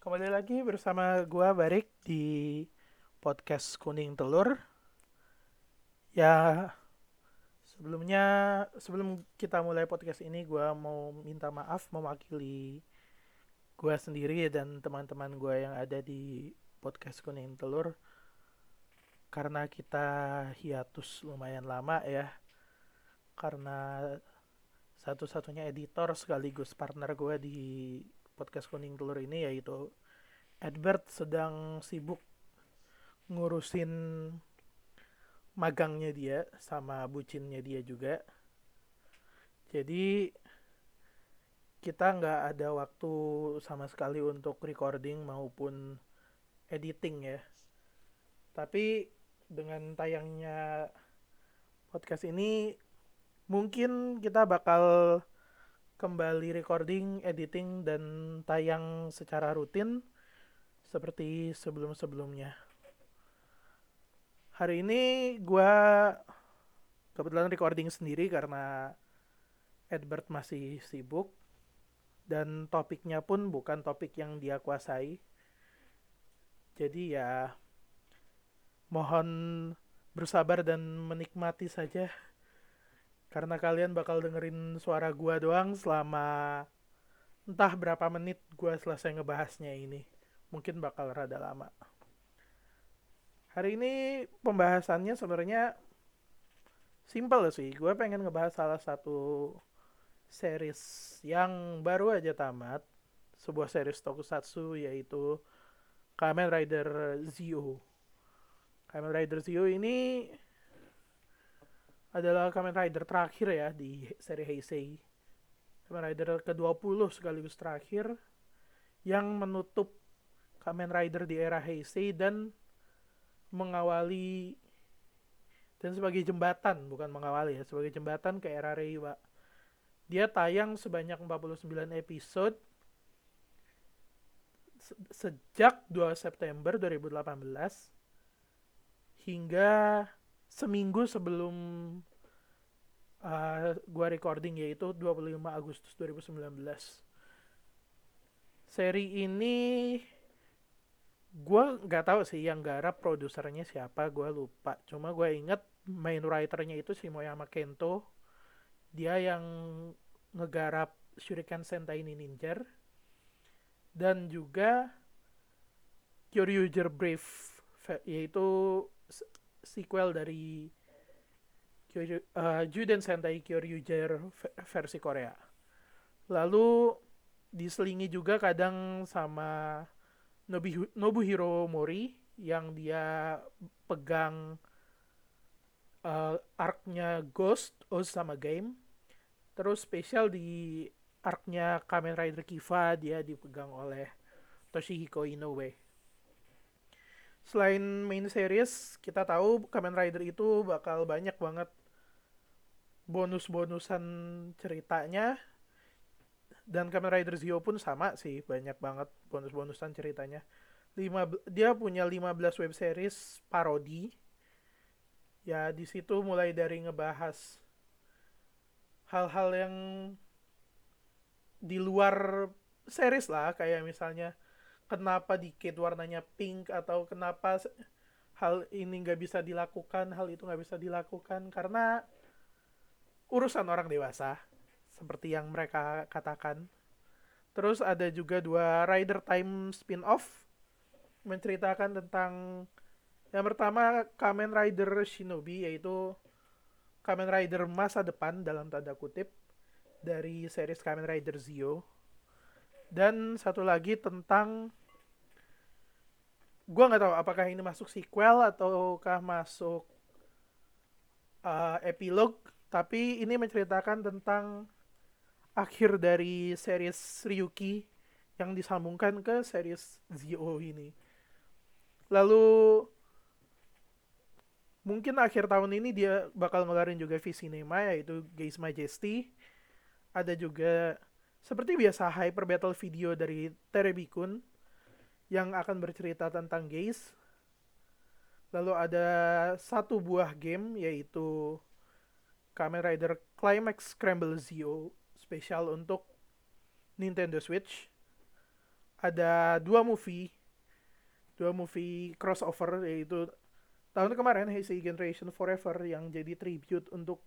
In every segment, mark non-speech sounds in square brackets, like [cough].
Kembali lagi bersama gua Barik di podcast Kuning Telur. Ya, sebelumnya sebelum kita mulai podcast ini gua mau minta maaf mewakili gua sendiri dan teman-teman gua yang ada di podcast Kuning Telur karena kita hiatus lumayan lama ya. Karena satu-satunya editor sekaligus partner gue di podcast kuning telur ini yaitu Edward sedang sibuk ngurusin magangnya dia sama bucinnya dia juga. Jadi kita nggak ada waktu sama sekali untuk recording maupun editing ya. Tapi dengan tayangnya podcast ini mungkin kita bakal kembali recording, editing, dan tayang secara rutin seperti sebelum-sebelumnya. Hari ini gue kebetulan recording sendiri karena Edward masih sibuk dan topiknya pun bukan topik yang dia kuasai. Jadi ya mohon bersabar dan menikmati saja karena kalian bakal dengerin suara gua doang selama entah berapa menit gua selesai ngebahasnya ini. Mungkin bakal rada lama. Hari ini pembahasannya sebenarnya simple sih. Gue pengen ngebahas salah satu series yang baru aja tamat. Sebuah series tokusatsu yaitu Kamen Rider Zio. Kamen Rider Zio ini adalah Kamen Rider terakhir ya di seri Heisei. Kamen Rider ke-20 sekaligus terakhir yang menutup Kamen Rider di era Heisei dan mengawali dan sebagai jembatan, bukan mengawali ya, sebagai jembatan ke era Reiwa. Dia tayang sebanyak 49 episode sejak 2 September 2018 hingga seminggu sebelum uh, gua recording yaitu 25 Agustus 2019. Seri ini gua nggak tahu sih yang garap produsernya siapa, gua lupa. Cuma gua inget main writernya itu si Moyama Kento. Dia yang ngegarap Shuriken Sentai Ninja dan juga Kyoryuger Brave yaitu sequel dari uh, Juden Sentai Kyoryuger versi Korea. Lalu diselingi juga kadang sama Nobu, Nobuhiro Mori yang dia pegang uh, arc-nya Ghost oh sama Game. Terus spesial di arc-nya Kamen Rider Kiva dia dipegang oleh Toshihiko Inoue selain main series kita tahu Kamen Rider itu bakal banyak banget bonus-bonusan ceritanya. Dan Kamen Rider Zio pun sama sih banyak banget bonus-bonusan ceritanya. Lima dia punya 15 web series parodi. Ya di situ mulai dari ngebahas hal-hal yang di luar series lah. Kayak misalnya kenapa di kit warnanya pink atau kenapa hal ini nggak bisa dilakukan hal itu nggak bisa dilakukan. Karena urusan orang dewasa seperti yang mereka katakan. Terus ada juga dua Rider Time spin-off menceritakan tentang yang pertama Kamen Rider Shinobi yaitu Kamen Rider masa depan dalam tanda kutip dari series Kamen Rider Zio. Dan satu lagi tentang gue nggak tahu apakah ini masuk sequel ataukah masuk uh, epilog tapi ini menceritakan tentang akhir dari series Ryuki yang disambungkan ke series Zio ini lalu mungkin akhir tahun ini dia bakal ngeluarin juga V Cinema yaitu Gaze Majesty ada juga seperti biasa hyper battle video dari Terebikun yang akan bercerita tentang gays. Lalu ada satu buah game yaitu Kamen Rider Climax Scramble Zio spesial untuk Nintendo Switch. ada dua movie dua movie crossover yaitu tahun kemarin Heisei Generation Forever yang jadi tribute untuk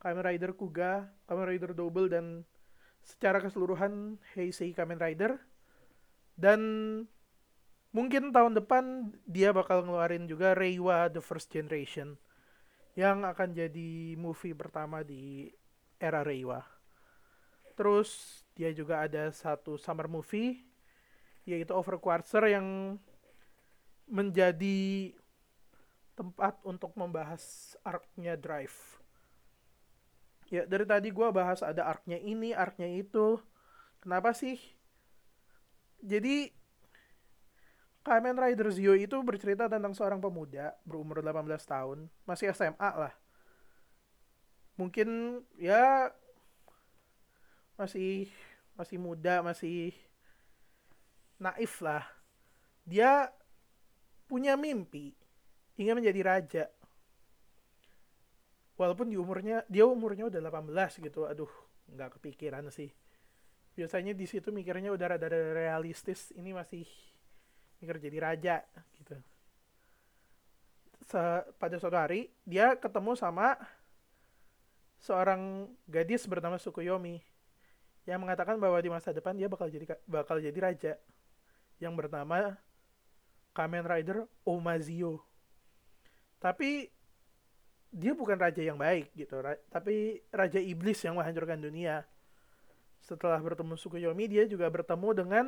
Kamen Rider Kuga, Kamen Rider Double dan secara keseluruhan Heisei Kamen Rider dan mungkin tahun depan dia bakal ngeluarin juga Reiwa The First Generation yang akan jadi movie pertama di era Reiwa. Terus dia juga ada satu summer movie yaitu Overquarter yang menjadi tempat untuk membahas arc-nya Drive. Ya, dari tadi gue bahas ada arc-nya ini, arc-nya itu. Kenapa sih? Jadi, Kamen Rider Zio itu bercerita tentang seorang pemuda berumur 18 tahun, masih SMA lah. Mungkin ya masih masih muda, masih naif lah. Dia punya mimpi ingin menjadi raja walaupun di umurnya dia umurnya udah 18 gitu aduh nggak kepikiran sih biasanya di situ mikirnya udah rada realistis ini masih mikir jadi raja gitu. Se pada suatu hari dia ketemu sama seorang gadis bernama Sukuyomi yang mengatakan bahwa di masa depan dia bakal jadi bakal jadi raja yang bernama Kamen Rider Omazio tapi dia bukan raja yang baik gitu. Ra tapi raja iblis yang menghancurkan dunia. Setelah bertemu Sukuyomi dia juga bertemu dengan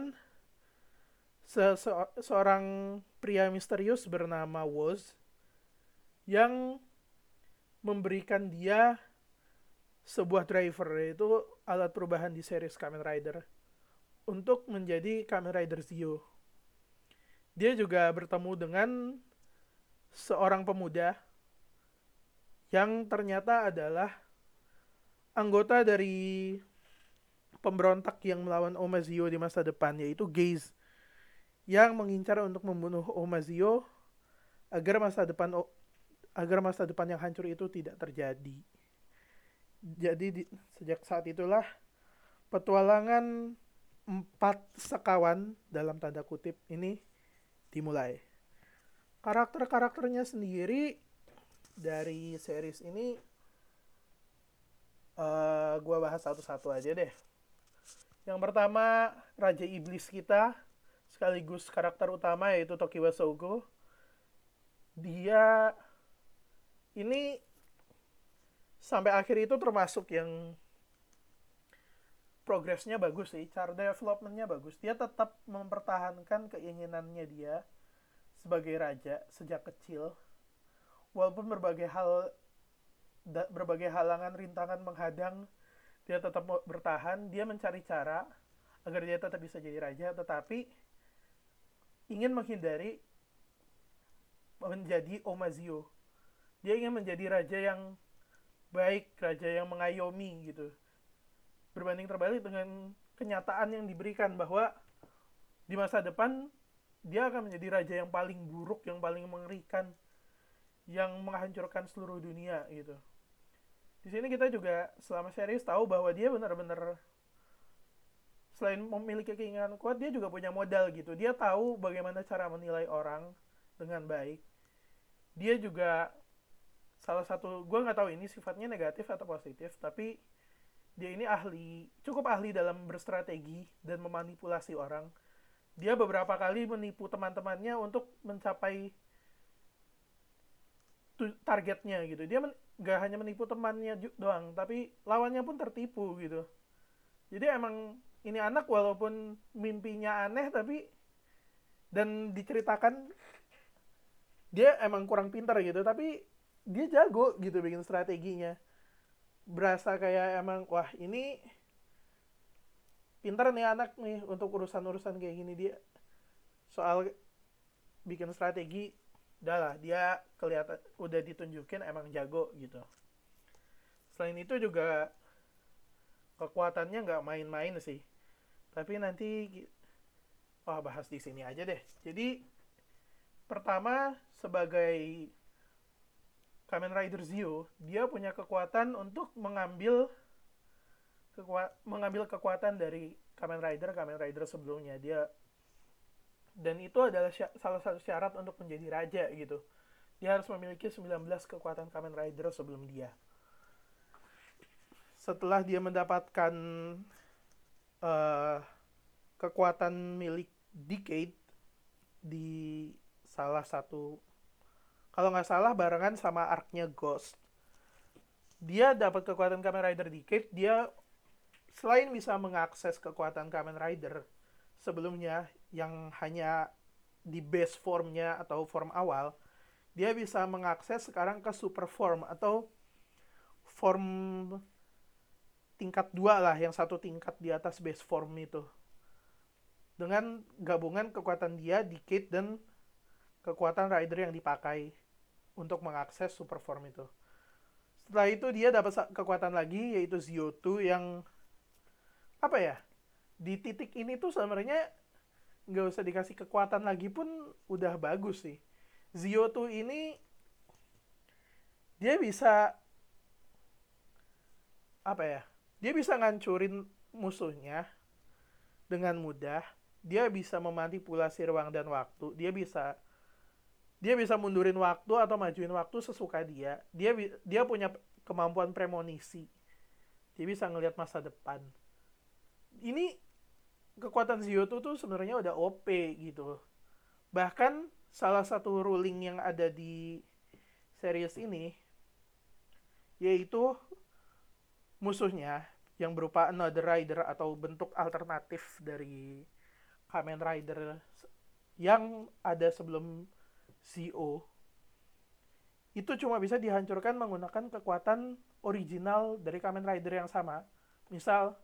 se -se seorang pria misterius bernama Woz yang memberikan dia sebuah driver yaitu alat perubahan di series Kamen Rider untuk menjadi Kamen Rider Zio. Dia juga bertemu dengan seorang pemuda yang ternyata adalah anggota dari pemberontak yang melawan Omazio di masa depan yaitu Gaze yang mengincar untuk membunuh Omazio agar masa depan agar masa depan yang hancur itu tidak terjadi. Jadi di, sejak saat itulah petualangan empat sekawan dalam tanda kutip ini dimulai karakter-karakternya sendiri dari series ini uh, gue bahas satu-satu aja deh. Yang pertama Raja Iblis kita sekaligus karakter utama yaitu Tokiwa Sogo. Dia ini sampai akhir itu termasuk yang progresnya bagus sih, cara developmentnya bagus. Dia tetap mempertahankan keinginannya dia sebagai raja sejak kecil walaupun berbagai hal berbagai halangan rintangan menghadang dia tetap bertahan dia mencari cara agar dia tetap bisa jadi raja tetapi ingin menghindari menjadi Omazio dia ingin menjadi raja yang baik raja yang mengayomi gitu berbanding terbalik dengan kenyataan yang diberikan bahwa di masa depan dia akan menjadi raja yang paling buruk, yang paling mengerikan, yang menghancurkan seluruh dunia gitu. Di sini kita juga selama series tahu bahwa dia benar-benar selain memiliki keinginan kuat, dia juga punya modal gitu. Dia tahu bagaimana cara menilai orang dengan baik. Dia juga salah satu, gue nggak tahu ini sifatnya negatif atau positif, tapi dia ini ahli, cukup ahli dalam berstrategi dan memanipulasi orang dia beberapa kali menipu teman-temannya untuk mencapai targetnya gitu dia nggak hanya menipu temannya doang tapi lawannya pun tertipu gitu jadi emang ini anak walaupun mimpinya aneh tapi dan diceritakan dia emang kurang pintar gitu tapi dia jago gitu bikin strateginya. Berasa kayak emang wah ini pintar nih anak nih untuk urusan-urusan kayak gini. Dia soal bikin strategi udah lah dia kelihatan udah ditunjukin emang jago gitu. Selain itu juga kekuatannya nggak main-main sih tapi nanti wah bahas di sini aja deh. Jadi pertama sebagai Kamen Rider Zio dia punya kekuatan untuk mengambil kekuat mengambil kekuatan dari Kamen Rider Kamen Rider sebelumnya. Dia dan itu adalah salah satu syarat untuk menjadi raja gitu. Dia harus memiliki 19 kekuatan Kamen Rider sebelum dia. Setelah dia mendapatkan uh, kekuatan milik Decade di salah satu kalau nggak salah barengan sama arknya Ghost. Dia dapat kekuatan Kamen Rider Decade dia selain bisa mengakses kekuatan Kamen Rider sebelumnya yang hanya di base formnya atau form awal dia bisa mengakses sekarang ke super form atau form tingkat dua lah yang satu tingkat di atas base form itu. Dengan gabungan kekuatan dia Decade dan kekuatan rider yang dipakai untuk mengakses super form itu. Setelah itu dia dapat kekuatan lagi yaitu Zio2 yang apa ya di titik ini tuh sebenarnya nggak usah dikasih kekuatan lagi pun udah bagus sih. Zio2 ini dia bisa apa ya dia bisa ngancurin musuhnya dengan mudah. Dia bisa memanipulasi ruang dan waktu. Dia bisa dia bisa mundurin waktu atau majuin waktu sesuka dia. Dia dia punya kemampuan premonisi. Dia bisa ngelihat masa depan. Ini kekuatan Zio2 tuh sebenarnya udah OP gitu. Bahkan salah satu ruling yang ada di series ini yaitu musuhnya yang berupa another rider atau bentuk alternatif dari Kamen Rider yang ada sebelum CO itu cuma bisa dihancurkan menggunakan kekuatan original dari Kamen Rider yang sama. Misal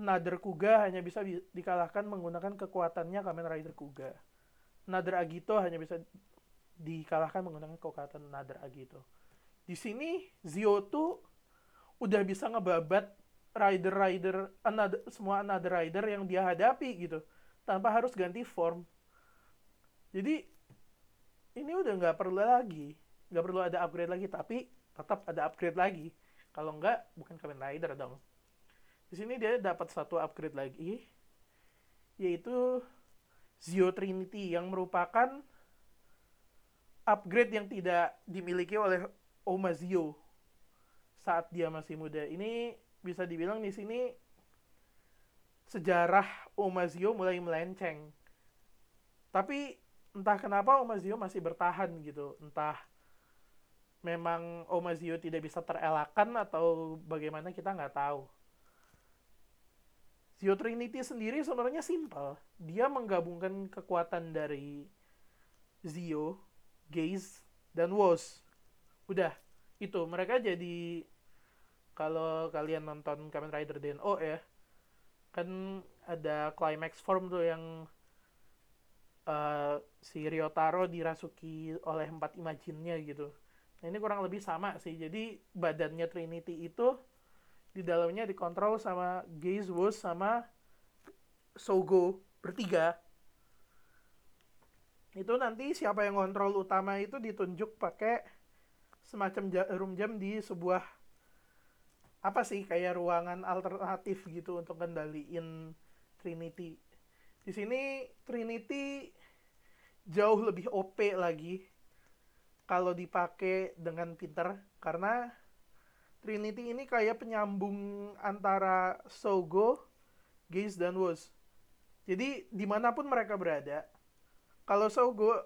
Nader Kuga hanya bisa dikalahkan menggunakan kekuatannya Kamen Rider Kuga. Nader Agito hanya bisa dikalahkan menggunakan kekuatan Nader Agito. Di sini Zio tuh udah bisa ngebabat rider-rider another, semua another rider yang dia hadapi gitu tanpa harus ganti form. Jadi ini udah nggak perlu lagi, nggak perlu ada upgrade lagi, tapi tetap ada upgrade lagi. Kalau nggak bukan Kamen Rider dong. Di sini dia dapat satu upgrade lagi, yaitu Zio Trinity yang merupakan upgrade yang tidak dimiliki oleh Oma Zio saat dia masih muda. Ini bisa dibilang di sini sejarah Oma Zio mulai melenceng. Tapi entah kenapa Oma Zio masih bertahan gitu. Entah memang Oma Zio tidak bisa terelakkan atau bagaimana kita nggak tahu. Zio Trinity sendiri sebenarnya simpel. Dia menggabungkan kekuatan dari Zio, Gaze, dan Woz. Udah, itu. Mereka jadi kalau kalian nonton Kamen Rider DNO ya, kan ada climax form tuh yang uh, si Ryotaro dirasuki oleh empat imajinnya gitu. Nah, ini kurang lebih sama sih. Jadi badannya Trinity itu di dalamnya dikontrol sama Gaze Woz sama Sogo bertiga itu nanti siapa yang kontrol utama itu ditunjuk pakai semacam jarum jam di sebuah apa sih kayak ruangan alternatif gitu untuk kendaliin Trinity di sini Trinity jauh lebih OP lagi kalau dipakai dengan pinter karena Trinity ini kayak penyambung antara Sogo, Gaze, dan Woz. Jadi di mana pun mereka berada, kalau Sogo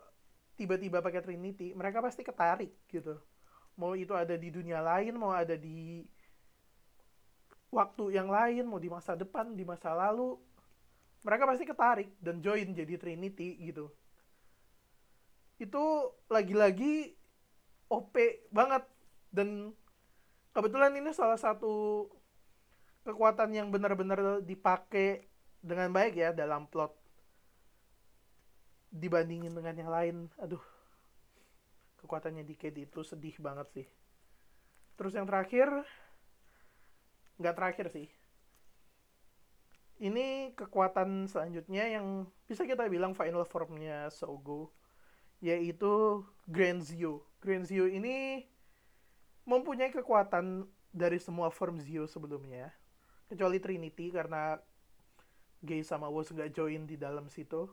tiba-tiba pakai Trinity, mereka pasti ketarik gitu. Mau itu ada di dunia lain, mau ada di waktu yang lain, mau di masa depan, di masa lalu, mereka pasti ketarik dan join jadi Trinity gitu. Itu lagi-lagi OP banget dan kebetulan ini salah satu kekuatan yang benar-benar dipakai dengan baik ya dalam plot dibandingin dengan yang lain aduh kekuatannya Decade itu sedih banget sih terus yang terakhir nggak terakhir sih. Ini kekuatan selanjutnya yang bisa kita bilang final formnya Sogo yaitu Grand Zio. Grand Zio ini mempunyai kekuatan dari semua form Zio sebelumnya kecuali Trinity karena Gay sama Woz nggak join di dalam situ.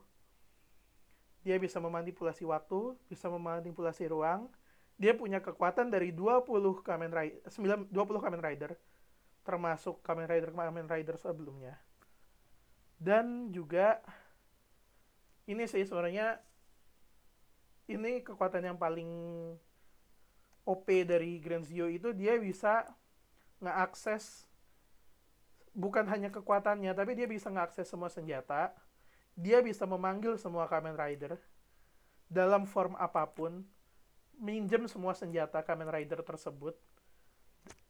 Dia bisa memanipulasi waktu bisa memanipulasi ruang. Dia punya kekuatan dari 20 Kamen Rider 9, 20 Kamen Rider termasuk Kamen Rider Kamen Rider sebelumnya. Dan juga ini sih sebenarnya ini kekuatan yang paling OP dari Grand Zio itu dia bisa ngeakses bukan hanya kekuatannya tapi dia bisa ngeakses semua senjata. Dia bisa memanggil semua Kamen Rider dalam form apa pun, minjem semua senjata Kamen Rider tersebut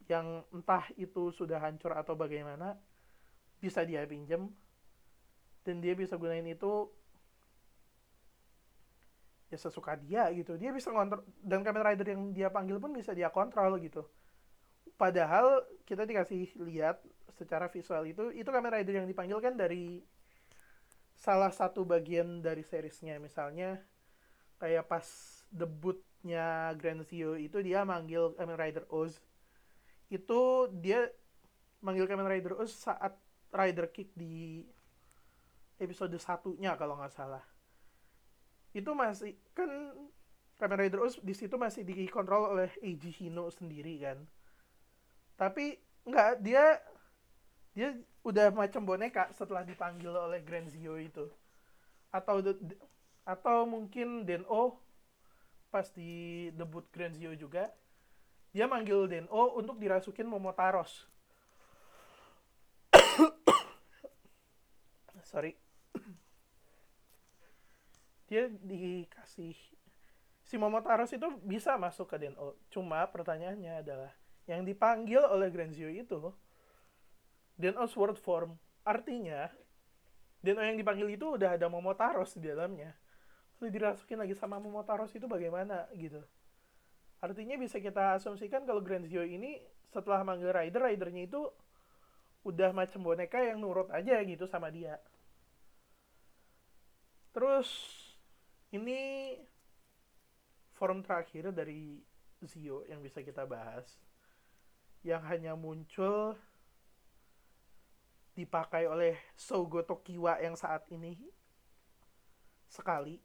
yang entah itu sudah hancur atau bagaimana, bisa dia pinjem dan dia bisa gunain itu ya sesuka dia gitu. Dia bisa ngontrol dan Kamen Rider yang dia panggil pun bisa dia kontrol gitu. Padahal kita dikasih lihat secara visual itu itu Kamen Rider yang dipanggil kan dari salah satu bagian dari seriesnya misalnya kayak pas debutnya Grand Zio itu dia manggil Kamen Rider Oz itu dia manggil Kamen Rider Oz saat Rider Kick di episode satunya kalau nggak salah. Itu masih kan Kamen Rider Oz di situ masih dikontrol oleh Eiji Hino sendiri kan. Tapi nggak dia dia udah macam boneka setelah dipanggil oleh Grand Zio itu. Atau atau mungkin Deno pas di debut Grand Zio juga dia manggil Deno untuk dirasukin Momotaros [coughs] sorry [coughs] dia dikasih si Momotaros itu bisa masuk ke Deno cuma pertanyaannya adalah yang dipanggil oleh Grand Zio itu Deno Sword Form. Artinya, Deno yang dipanggil itu udah ada Momotaros di dalamnya. Terus dirasukin lagi sama Momotaros itu bagaimana gitu. Artinya bisa kita asumsikan kalau Grand Zio ini setelah manggil Rider, Ridernya itu udah macam boneka yang nurut aja gitu sama dia. Terus ini form terakhir dari Zio yang bisa kita bahas yang hanya muncul dipakai oleh Sogo Tokiwa yang saat ini sekali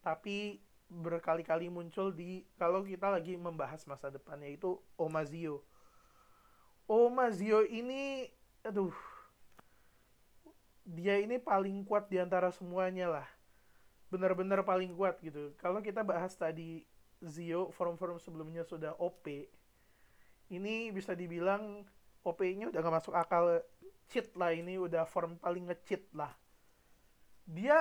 tapi berkali-kali muncul di kalau kita lagi membahas masa depan yaitu Omazio. Omazio ini aduh dia ini paling kuat di antara semuanya lah. Benar-benar paling kuat gitu. Kalau kita bahas tadi Zio form-form sebelumnya sudah OP. Ini bisa dibilang OP-nya udah gak masuk akal cheat lah ini udah form paling ngecheat lah dia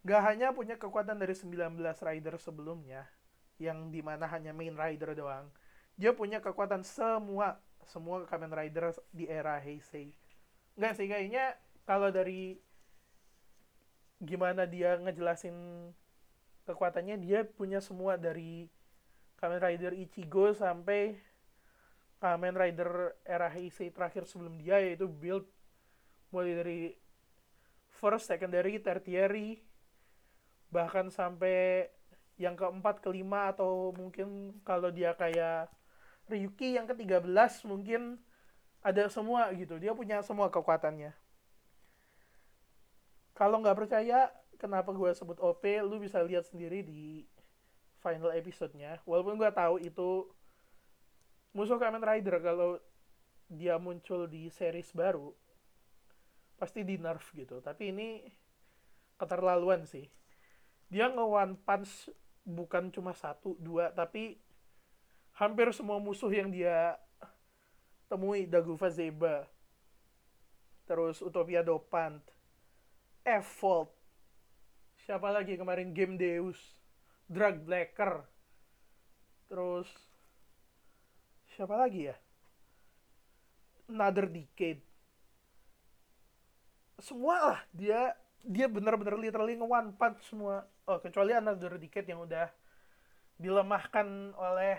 gak hanya punya kekuatan dari 19 rider sebelumnya yang di mana hanya main rider doang. Dia punya kekuatan semua semua Kamen Rider di era Heisei. Nggak sih kayaknya kalau dari gimana dia ngejelasin kekuatannya dia punya semua dari Kamen Rider Ichigo sampai Kamen Rider era Heisei terakhir sebelum dia yaitu build mulai dari first, secondary, tertiary bahkan sampai yang keempat, kelima atau mungkin kalau dia kayak Ryuki yang ke-13 mungkin ada semua gitu. Dia punya semua kekuatannya. Kalau nggak percaya kenapa gue sebut OP, lu bisa lihat sendiri di final episode-nya. Walaupun gue tahu itu musuh Kamen Rider kalau dia muncul di series baru pasti di nerf gitu tapi ini keterlaluan sih dia nge one punch bukan cuma satu dua tapi hampir semua musuh yang dia temui Dagufa Zeba terus Utopia Dopant Evolve siapa lagi kemarin? Game Deus Drug Blacker terus siapa lagi ya? Another Decade. Semua lah dia dia benar-benar literally nge one punch semua. Oh kecuali Another Decade yang udah dilemahkan oleh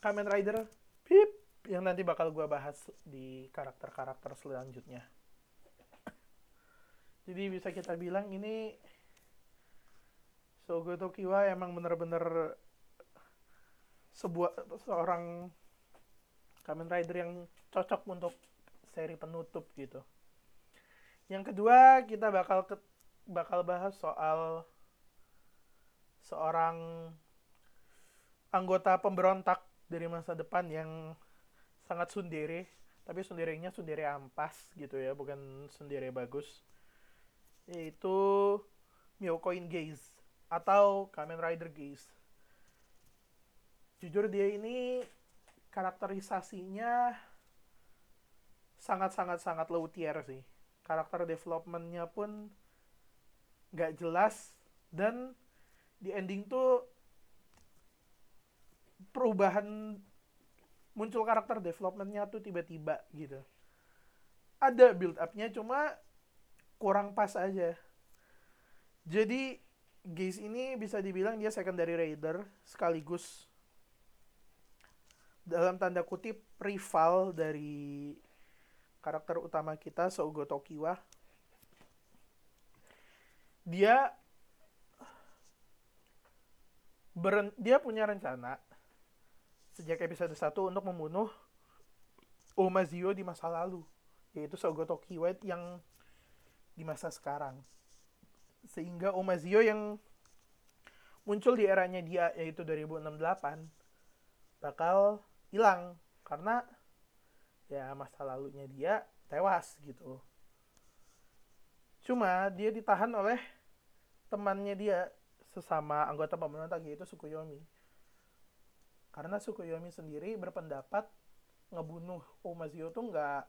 Kamen Rider. Pip yang nanti bakal gue bahas di karakter-karakter selanjutnya. [coughs] Jadi bisa kita bilang ini Sogo Tokiwa emang bener-bener sebuah seorang Kamen Rider yang cocok untuk seri penutup gitu. Yang kedua kita bakal ke bakal bahas soal seorang anggota pemberontak dari masa depan yang sangat sundere tapi sunderenya sundere ampas gitu ya bukan sundere bagus yaitu Myokoin Gaze atau Kamen Rider Gaze jujur dia ini karakterisasinya sangat-sangat sangat low tier sih karakter developmentnya pun nggak jelas dan di ending tuh perubahan muncul karakter developmentnya tuh tiba-tiba gitu. Ada build upnya cuma kurang pas aja. Jadi Gaze ini bisa dibilang dia secondary raider sekaligus dalam tanda kutip rival dari karakter utama kita Sougo Tokiwa dia beren, dia punya rencana sejak episode 1 untuk membunuh Omazio di masa lalu yaitu Sogoto Kiwet yang di masa sekarang. Sehingga Omazio yang muncul di eranya dia yaitu 2068 bakal hilang karena ya masa lalunya dia tewas gitu cuma dia ditahan oleh temannya dia sesama anggota pemberontak yaitu Sukuyomi. Karena Sukuyomi sendiri berpendapat ngebunuh Omazio tuh nggak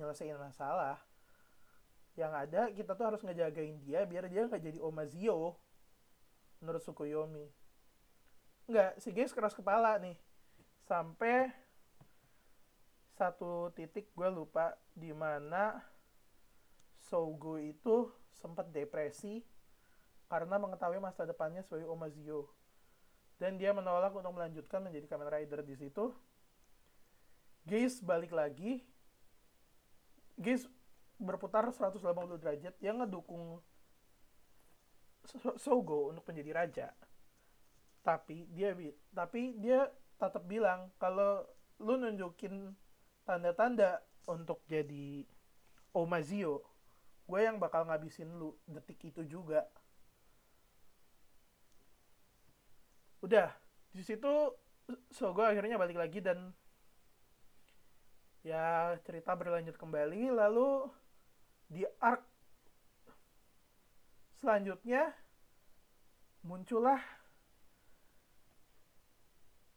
nyelesain masalah. Yang ada kita tuh harus ngejagain dia biar dia nggak jadi Omazio menurut Sukuyomi. Nggak, si guys keras kepala nih. Sampai satu titik gue lupa di mana Sogo itu sempat depresi karena mengetahui masa depannya sebagai Omazio. Dan dia menolak untuk melanjutkan menjadi Kamen Rider di situ. Gaze balik lagi. Gaze berputar 180 derajat yang ngedukung Sogo untuk menjadi raja. Tapi dia tapi dia tetap bilang kalau lu nunjukin tanda-tanda untuk jadi Omazio, gue yang bakal ngabisin lu detik itu juga. udah di situ Sogo akhirnya balik lagi dan ya cerita berlanjut kembali lalu di arc selanjutnya muncullah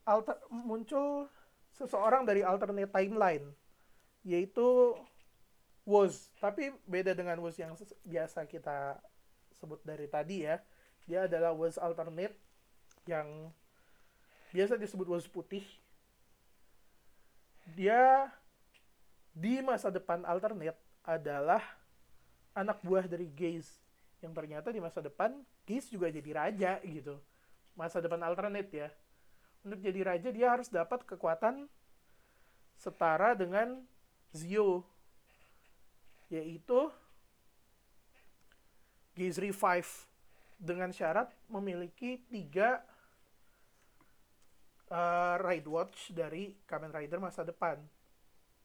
alter muncul seseorang dari alternate timeline yaitu Woz. Tapi beda dengan Woz yang biasa kita sebut dari tadi ya. Dia adalah Woz alternate yang biasa disebut was putih. Dia di masa depan alternate adalah anak buah dari Gaze yang ternyata di masa depan Gaze juga jadi raja gitu. Masa depan alternate ya untuk jadi raja dia harus dapat kekuatan setara dengan Zio yaitu Gaze Revive dengan syarat memiliki tiga uh, Ride Watch dari Kamen Rider masa depan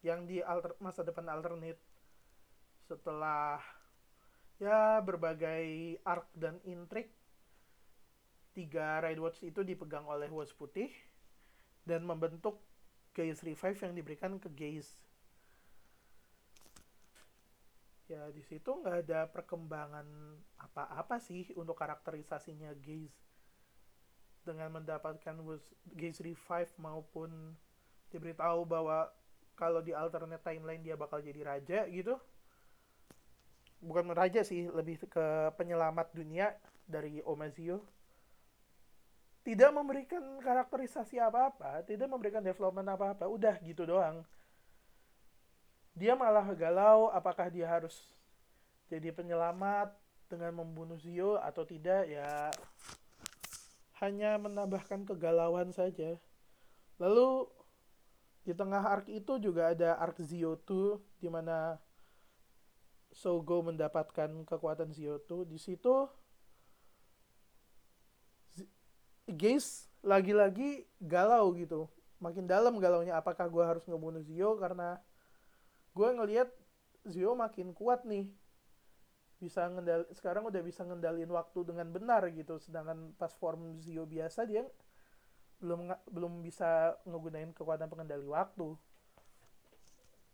yang di alter, masa depan alternate. Setelah ya berbagai arc dan intrik tiga Ride Watch itu dipegang oleh Watch Putih dan membentuk Gaze Revive yang diberikan ke Gaze ya di situ nggak ada perkembangan apa-apa sih untuk karakterisasinya Gaze dengan mendapatkan Gaze Revive maupun diberitahu bahwa kalau di alternate timeline dia bakal jadi raja gitu. Bukan raja sih lebih ke penyelamat dunia dari Omazio tidak memberikan karakterisasi apa-apa tidak memberikan development apa-apa udah gitu doang dia malah galau apakah dia harus jadi penyelamat dengan membunuh Zio atau tidak ya hanya menambahkan kegalauan saja. Lalu di tengah arc itu juga ada arc Zio2 di mana Sogo mendapatkan kekuatan Zio2. Di situ Gaze lagi-lagi galau gitu. Makin dalam galaunya apakah gue harus ngebunuh Zio karena gue ngelihat Zio makin kuat nih. bisa ngendal sekarang udah bisa ngendalin waktu dengan benar gitu sedangkan pas form Zio biasa dia belum belum bisa ngegunain kekuatan pengendali waktu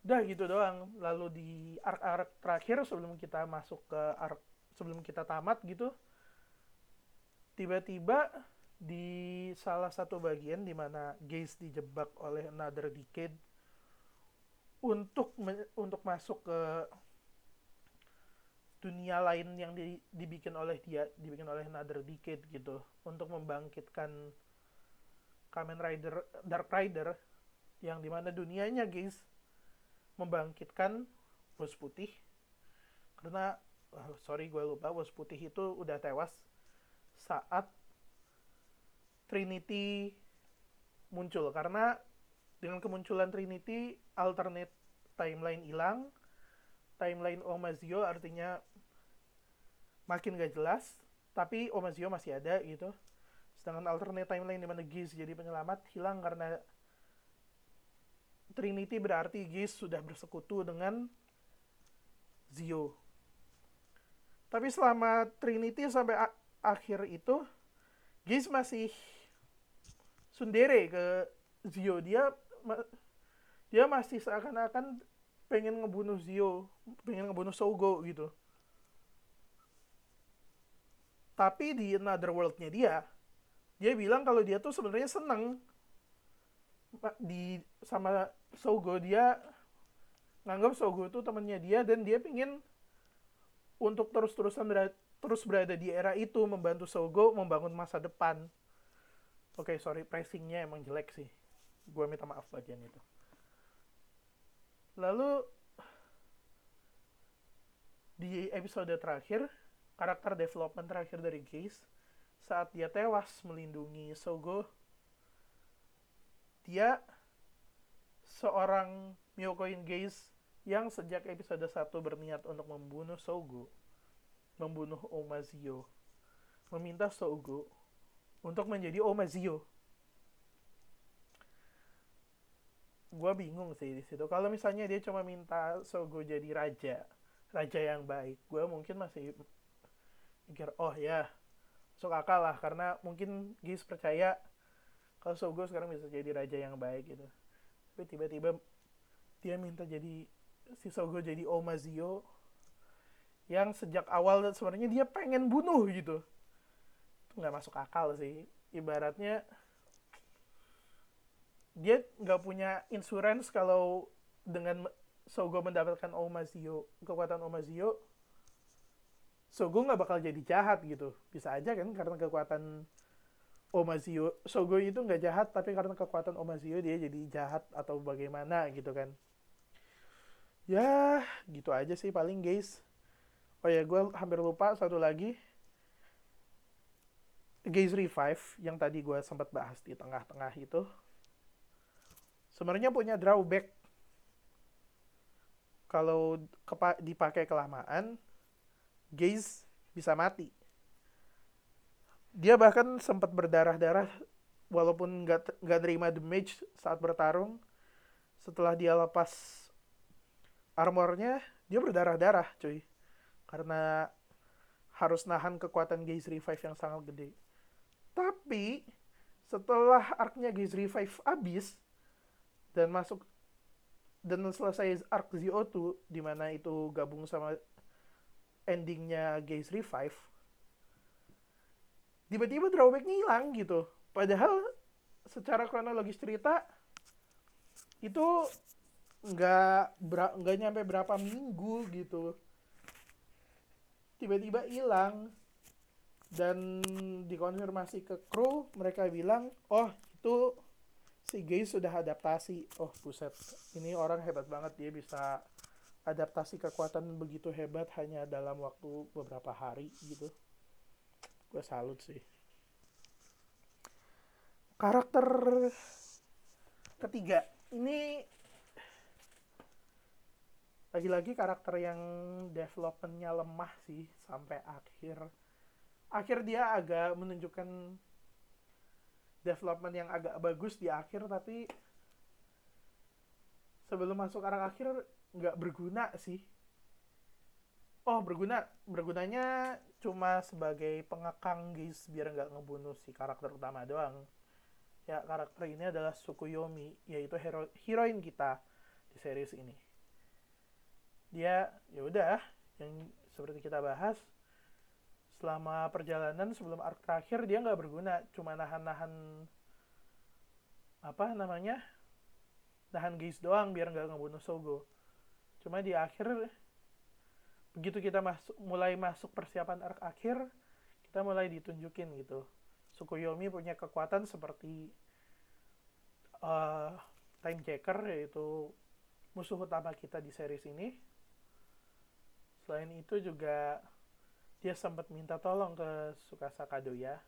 udah gitu doang lalu di arc-arc terakhir sebelum kita masuk ke arc sebelum kita tamat gitu tiba-tiba di salah satu bagian di mana Gaze dijebak oleh Another Decade untuk untuk masuk ke dunia lain yang di, dibikin oleh dia dibikin oleh Another Decade gitu. Untuk membangkitkan Kamen Rider Dark Rider yang di mana dunianya guys membangkitkan bos putih. Karena oh, sorry gue lupa bos putih itu udah tewas saat Trinity muncul. Karena dengan kemunculan Trinity alternate timeline hilang. Timeline Omazio artinya makin gak jelas tapi Omazio masih ada gitu. Sedangkan alternate timeline di mana Giz jadi penyelamat hilang karena Trinity berarti Giz sudah bersekutu dengan Zio. Tapi selama Trinity sampai akhir itu Giz masih sundere ke Zio dia dia masih seakan-akan pengen ngebunuh Zio, pengen ngebunuh Sogo gitu. Tapi di Another World-nya dia, dia bilang kalau dia tuh sebenarnya seneng di sama Sogo dia nganggap Sogo tuh temennya dia dan dia pingin untuk terus-terusan terus berada di era itu membantu Sogo membangun masa depan. Oke, okay, sorry, pricingnya emang jelek sih. Gue minta maaf bagian itu. Lalu di episode terakhir, karakter development terakhir dari Gaze saat dia tewas melindungi Sogo, dia seorang Myokoin Gaze yang sejak episode 1 berniat untuk membunuh Sogo, membunuh Omazio, meminta Sogo untuk menjadi Omazio gue bingung sih di situ. Kalau misalnya dia cuma minta Sogo jadi raja raja yang baik gue mungkin masih mikir oh ya masuk akal lah. Karena mungkin Gis percaya kalau Sogo sekarang bisa jadi raja yang baik gitu. Tapi tiba-tiba dia minta jadi si Sogo jadi Omazio yang sejak awal sebenarnya dia pengen bunuh gitu. itu nggak masuk akal sih. Ibaratnya dia nggak punya insurance kalau dengan Sogo mendapatkan Omazio kekuatan Omazio Sogo nggak bakal jadi jahat gitu. Bisa aja kan karena kekuatan Omazio Sogo itu nggak jahat tapi karena kekuatan Omazio dia jadi jahat atau bagaimana gitu kan. Ya gitu aja sih paling guys. Oh ya gue hampir lupa satu lagi Gaze Revive yang tadi gue sempat bahas di tengah-tengah itu sebenarnya punya drawback. Kalau dipakai kelamaan gaze bisa mati. Dia bahkan sempat berdarah-darah walaupun nggak nggak terima damage saat bertarung. Setelah dia lepas armornya dia berdarah-darah cuy. Karena harus nahan kekuatan Gaze Revive yang sangat gede tapi setelah arcnya Gaze Revive abis dan masuk dan selesai arc ZO2 di mana itu gabung sama endingnya Gaze Revive tiba-tiba drawbacknya hilang gitu. Padahal secara kronologis cerita itu nggak nggak nyampe berapa minggu gitu. Tiba-tiba hilang dan dikonfirmasi ke kru mereka bilang oh itu si Gay sudah adaptasi. Oh buset. Ini orang hebat banget dia bisa adaptasi kekuatan begitu hebat hanya dalam waktu beberapa hari gitu. Gue salut sih. Karakter ketiga. Ini lagi-lagi karakter yang developmentnya lemah sih sampai akhir akhir dia agak menunjukkan development yang agak bagus di akhir tapi sebelum masuk arah akhir nggak berguna sih. Oh berguna bergunanya cuma sebagai pengekang guys biar nggak ngebunuh si karakter utama doang. Ya karakter ini adalah Sukuyomi yaitu hero heroin kita di series ini. Dia ya udah yang seperti kita bahas selama perjalanan sebelum arc terakhir dia nggak berguna. Cuma nahan-nahan apa namanya nahan guys doang biar nggak ngebunuh Sogo. Cuma di akhir begitu kita masuk mulai masuk persiapan arc akhir kita mulai ditunjukin gitu. Sukuyomi punya kekuatan seperti uh, time checker yaitu musuh utama kita di series ini. Selain itu juga dia sempat minta tolong ke Sukasa Kadoya.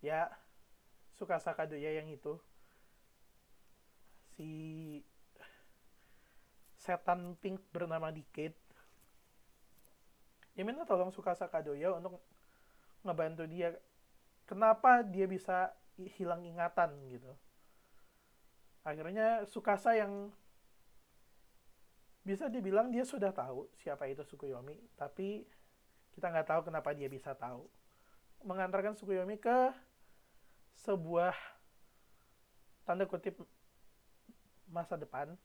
Ya Sukasa Kadoya yang itu. Si setan pink bernama Decade ya minta tolong Sukasa Kadoya untuk ngebantu dia. Kenapa dia bisa hilang ingatan gitu? Akhirnya Sukasa yang bisa dibilang dia sudah tahu siapa itu Sukuyomi tapi kita nggak tahu kenapa dia bisa tahu mengantarkan Sukuyomi ke sebuah tanda kutip masa depan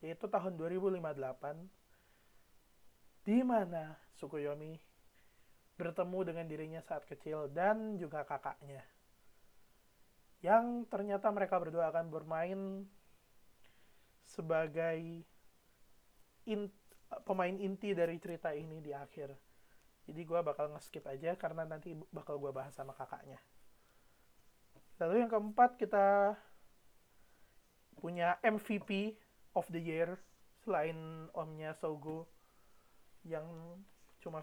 yaitu tahun 2058 di mana Sukuyomi bertemu dengan dirinya saat kecil dan juga kakaknya. Yang ternyata mereka berdua akan bermain sebagai in, pemain inti dari cerita ini di akhir. Jadi gue bakal nge-skip aja karena nanti bakal gue bahas sama kakaknya. Lalu yang keempat kita punya MVP of the year selain omnya Sogo yang cuma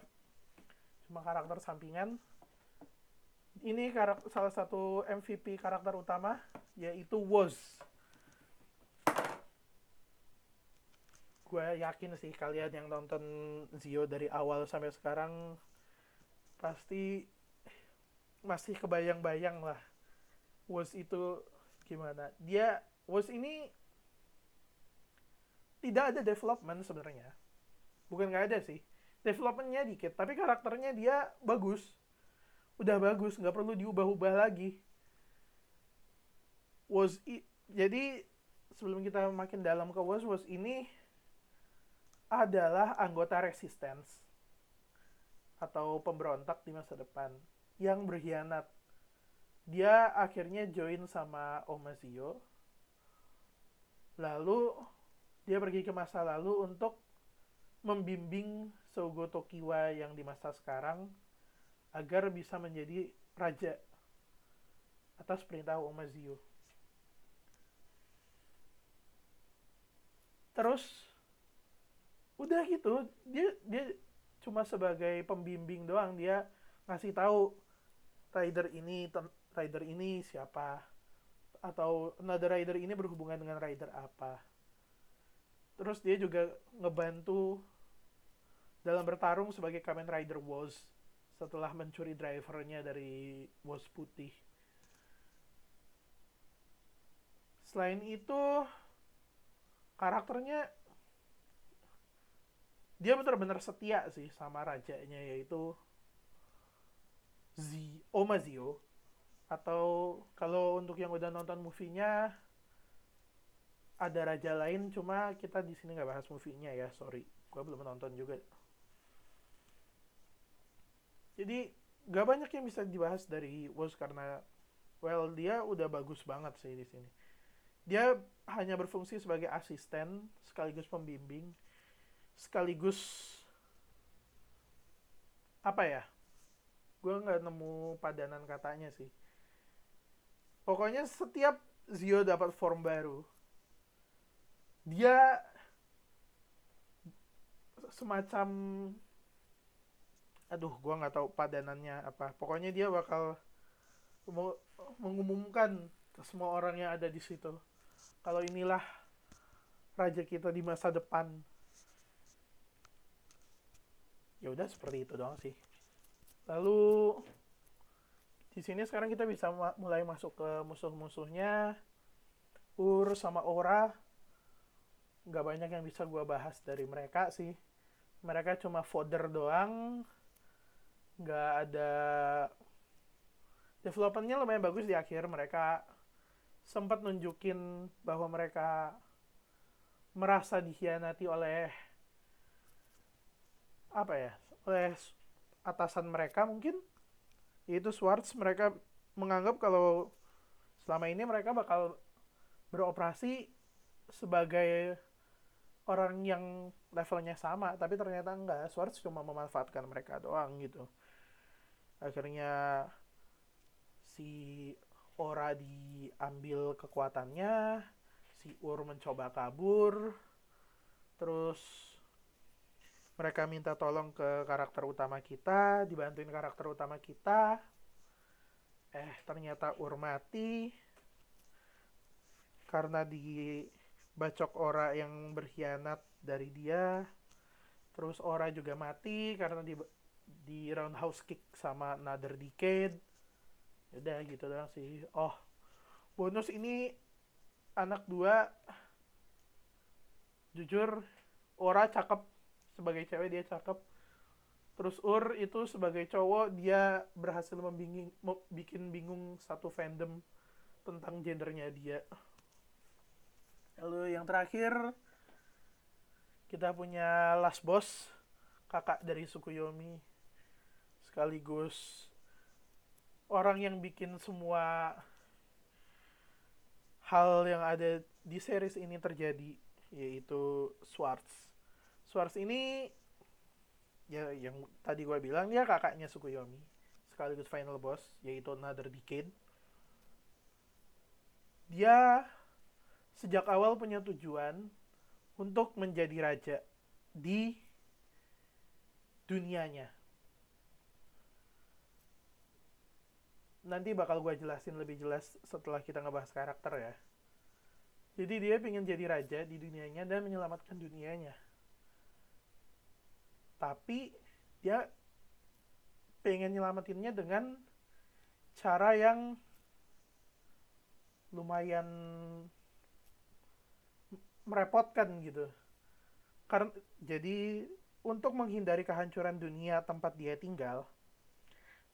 cuma karakter sampingan ini karakter, salah satu MVP karakter utama yaitu Woz gue yakin sih kalian yang nonton Zio dari awal sampai sekarang pasti masih kebayang-bayang lah Woz itu gimana. Dia Woz ini tidak ada development sebenarnya. Bukan nggak ada sih. Developmentnya dikit tapi karakternya dia bagus. Udah bagus nggak perlu diubah-ubah lagi. Was jadi sebelum kita makin dalam ke was was ini adalah anggota resistance atau pemberontak di masa depan yang berkhianat dia akhirnya join sama Omazio lalu dia pergi ke masa lalu untuk membimbing Sogo Tokiwa yang di masa sekarang agar bisa menjadi raja atas perintah Omazio. Terus udah gitu, dia dia cuma sebagai pembimbing doang. Dia ngasih tahu rider ini rider ini siapa? Atau another rider ini berhubungan dengan rider apa? Terus dia juga ngebantu dalam bertarung sebagai Kamen Rider Woz setelah mencuri drivernya dari Woz putih. Selain itu, karakternya dia benar-benar setia sih sama rajanya yaitu Z Omazio atau kalau untuk yang udah nonton movie-nya ada raja lain cuma kita di sini nggak bahas movie-nya ya sorry. Gue belum nonton juga. Jadi gak banyak yang bisa dibahas dari Woz karena well dia udah bagus banget sih di sini. Dia hanya berfungsi sebagai asisten sekaligus pembimbing sekaligus apa ya gue nggak nemu padanan katanya sih. Pokoknya setiap Zio dapat form baru dia semacam aduh gua nggak tahu padanannya apa. Pokoknya dia bakal mengumumkan ke semua orang yang ada di situ. Kalau inilah raja kita di masa depan ya udah seperti itu doang sih. Lalu di sini sekarang kita bisa mulai masuk ke musuh-musuhnya. Ur sama Ora. Nggak banyak yang bisa gue bahas dari mereka sih. Mereka cuma fodder doang. Nggak ada developmentnya lumayan bagus di akhir mereka. Sempat nunjukin bahwa mereka merasa dikhianati oleh apa ya oleh atasan mereka mungkin yaitu Swartz mereka menganggap kalau selama ini mereka bakal beroperasi sebagai orang yang levelnya sama tapi ternyata enggak. Swartz cuma memanfaatkan mereka doang gitu. Akhirnya si Ora diambil kekuatannya si Ur mencoba kabur terus mereka minta tolong ke karakter utama kita dibantuin karakter utama kita. Eh ternyata Ur mati. Karena dibacok Ora yang berkhianat dari dia terus Ora juga mati karena di di roundhouse kick sama Another Decade. Udah gitu doang sih. Oh bonus ini anak dua. Jujur Ora cakep sebagai cewek dia cakep. Terus Ur itu sebagai cowok dia berhasil membinging bikin bingung satu fandom tentang gendernya dia. Lalu yang terakhir kita punya last boss kakak dari Sukuyomi sekaligus orang yang bikin semua hal yang ada di series ini terjadi yaitu Swartz Swartz ini ya yang tadi gue bilang dia kakaknya Sukuyomi sekaligus final boss yaitu Another Decade dia sejak awal punya tujuan untuk menjadi raja di dunianya. Nanti bakal gue jelasin lebih jelas setelah kita ngebahas karakter ya. Jadi dia pengen jadi raja di dunianya dan menyelamatkan dunianya tapi dia pengen nyelamatinnya dengan cara yang lumayan merepotkan gitu. Karena jadi untuk menghindari kehancuran dunia tempat dia tinggal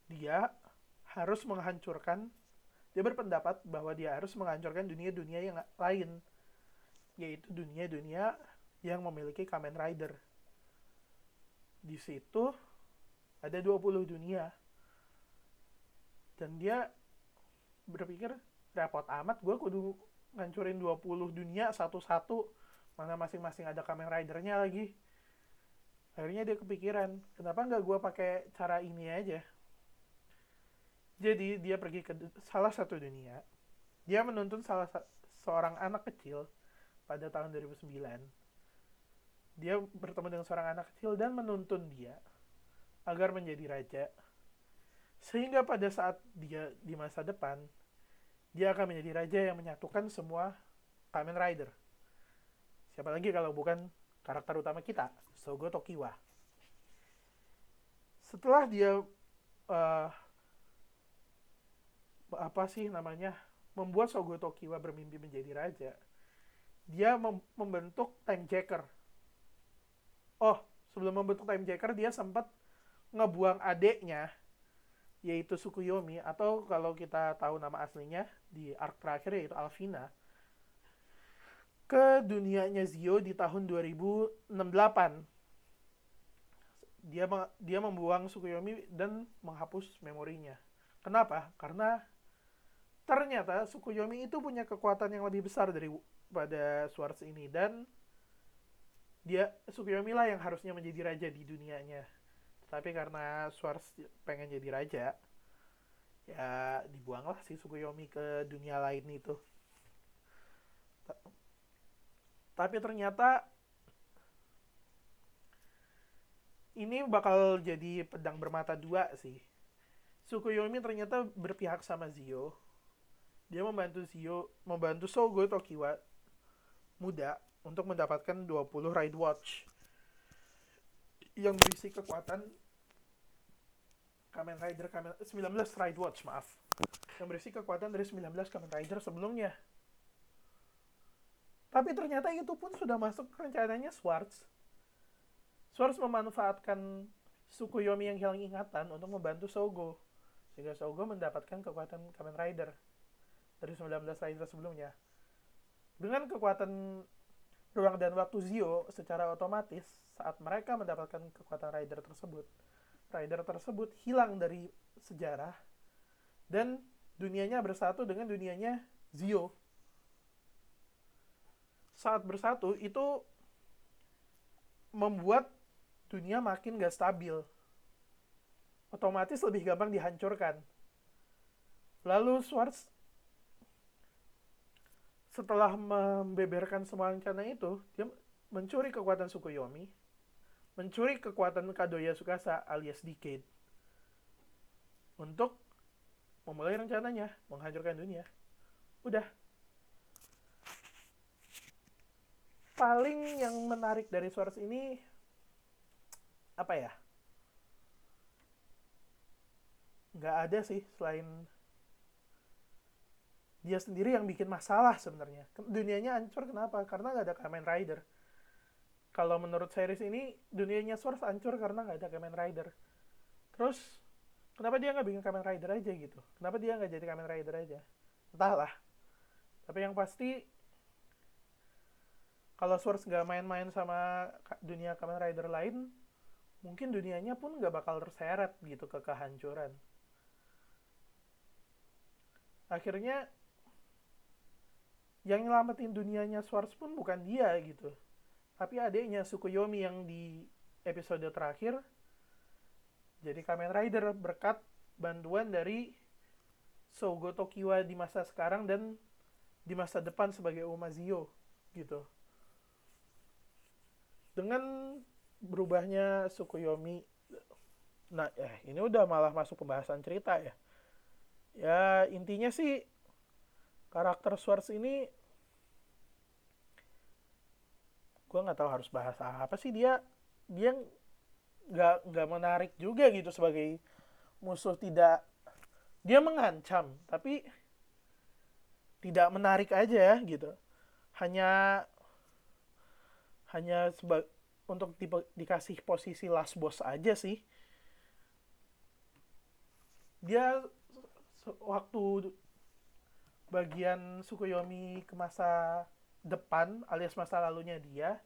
dia harus menghancurkan dia berpendapat bahwa dia harus menghancurkan dunia-dunia yang lain yaitu dunia-dunia yang memiliki Kamen Rider di situ ada 20 dunia. Dan dia berpikir repot amat gue kudu ngancurin 20 dunia satu-satu. Mana masing-masing ada Kamen Ridernya lagi. Akhirnya dia kepikiran kenapa nggak gue pakai cara ini aja? Jadi dia pergi ke salah satu dunia. Dia menuntun salah seorang anak kecil pada tahun 2009 dia bertemu dengan seorang anak kecil dan menuntun dia agar menjadi raja. Sehingga pada saat dia di masa depan, dia akan menjadi raja yang menyatukan semua Kamen Rider. Siapa lagi kalau bukan karakter utama kita, Sogo Tokiwa. Setelah dia uh, apa sih namanya membuat Sogo Tokiwa bermimpi menjadi raja, dia mem membentuk Time Jacker oh sebelum membentuk time jacker dia sempat ngebuang adeknya yaitu Sukuyomi. Atau kalau kita tahu nama aslinya di arc terakhir yaitu Alvina ke dunianya Zio di tahun 2068 dia dia membuang Sukuyomi dan menghapus memorinya. Kenapa? Karena ternyata Sukuyomi itu punya kekuatan yang lebih besar dari pada Swords ini. Dan dia Sukiyomi lah yang harusnya menjadi raja di dunianya. Tapi karena Swartz pengen jadi raja ya dibuanglah si Sukuyomi ke dunia lain itu. Tapi ternyata ini bakal jadi pedang bermata dua sih. Sukuyomi ternyata berpihak sama Zio. Dia membantu Zio membantu Sogo Tokiwa muda untuk mendapatkan 20 Ride Watch. Yang berisi kekuatan Kamen Rider Kamen 19 Ride Watch maaf. Yang berisi kekuatan dari 19 Kamen Rider sebelumnya. Tapi ternyata itu pun sudah masuk rencananya Swartz. Swords memanfaatkan Sukuyomi yang hilang ingatan untuk membantu Sogo. Sehingga Sogo mendapatkan kekuatan Kamen Rider dari 19 Rider sebelumnya. Dengan kekuatan ruang dan waktu Zio secara otomatis saat mereka mendapatkan kekuatan Rider tersebut Rider tersebut hilang dari sejarah dan dunianya bersatu dengan dunianya Zio saat bersatu itu membuat dunia makin gak stabil. Otomatis lebih gampang dihancurkan. Lalu Swartz setelah membeberkan semua rencana itu, dia mencuri kekuatan Sukuyomi, mencuri kekuatan Kadoya Sukasa alias Decade untuk memulai rencananya menghancurkan dunia. Udah. Paling yang menarik dari Swartz ini apa ya nggak ada sih selain dia sendiri yang bikin masalah sebenarnya. Dunianya hancur kenapa? Karena nggak ada Kamen Rider. Kalau menurut series ini dunianya Swords hancur karena nggak ada Kamen Rider. Terus kenapa dia nggak bikin Kamen Rider aja gitu? Kenapa dia nggak jadi Kamen Rider aja? Entahlah. Tapi yang pasti kalau Swords nggak main-main sama dunia Kamen Rider lain mungkin dunianya pun nggak bakal terseret gitu ke kehancuran. Akhirnya yang nyelamatin dunianya Swords pun bukan dia gitu. Tapi adiknya Sukuyomi yang di episode terakhir jadi Kamen Rider berkat bantuan dari Sogo Tokiwa di masa sekarang dan di masa depan sebagai Umazio gitu. Dengan berubahnya Sukuyomi nah eh ini udah malah masuk pembahasan cerita ya ya intinya sih karakter Swords ini gue nggak tahu harus bahas apa sih dia dia nggak nggak menarik juga gitu sebagai musuh tidak dia mengancam tapi tidak menarik aja gitu. Hanya hanya seba, untuk di, dikasih posisi last boss aja sih. Dia waktu bagian Sukuyomi ke masa depan alias masa lalunya dia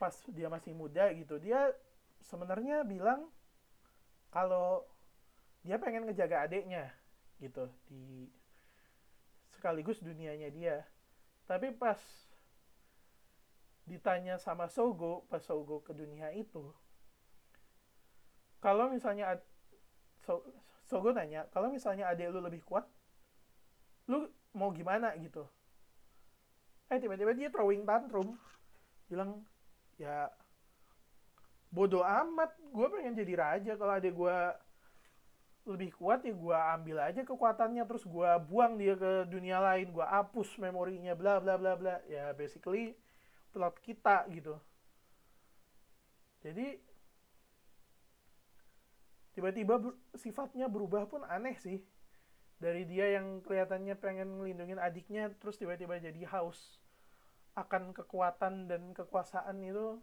pas dia masih muda gitu dia sebenarnya bilang kalau dia pengen ngejaga adiknya gitu di sekaligus dunianya dia. Tapi pas ditanya sama Sogo pas Sogo ke dunia itu kalau misalnya so, Sogo nanya kalau misalnya adik lu lebih kuat lu mau gimana gitu? Eh tiba-tiba dia throwing tantrum. Bilang ya bodoh amat gue pengen jadi raja. Kalau adik gue lebih kuat ya gue ambil aja kekuatannya terus gue buang dia ke dunia lain. Gue hapus memorinya bla bla bla bla. Ya basically plot kita gitu. Jadi tiba-tiba ber, sifatnya berubah pun aneh sih. Dari dia yang kelihatannya pengen ngelindungin adiknya terus tiba-tiba jadi haus. Akan kekuatan dan kekuasaan itu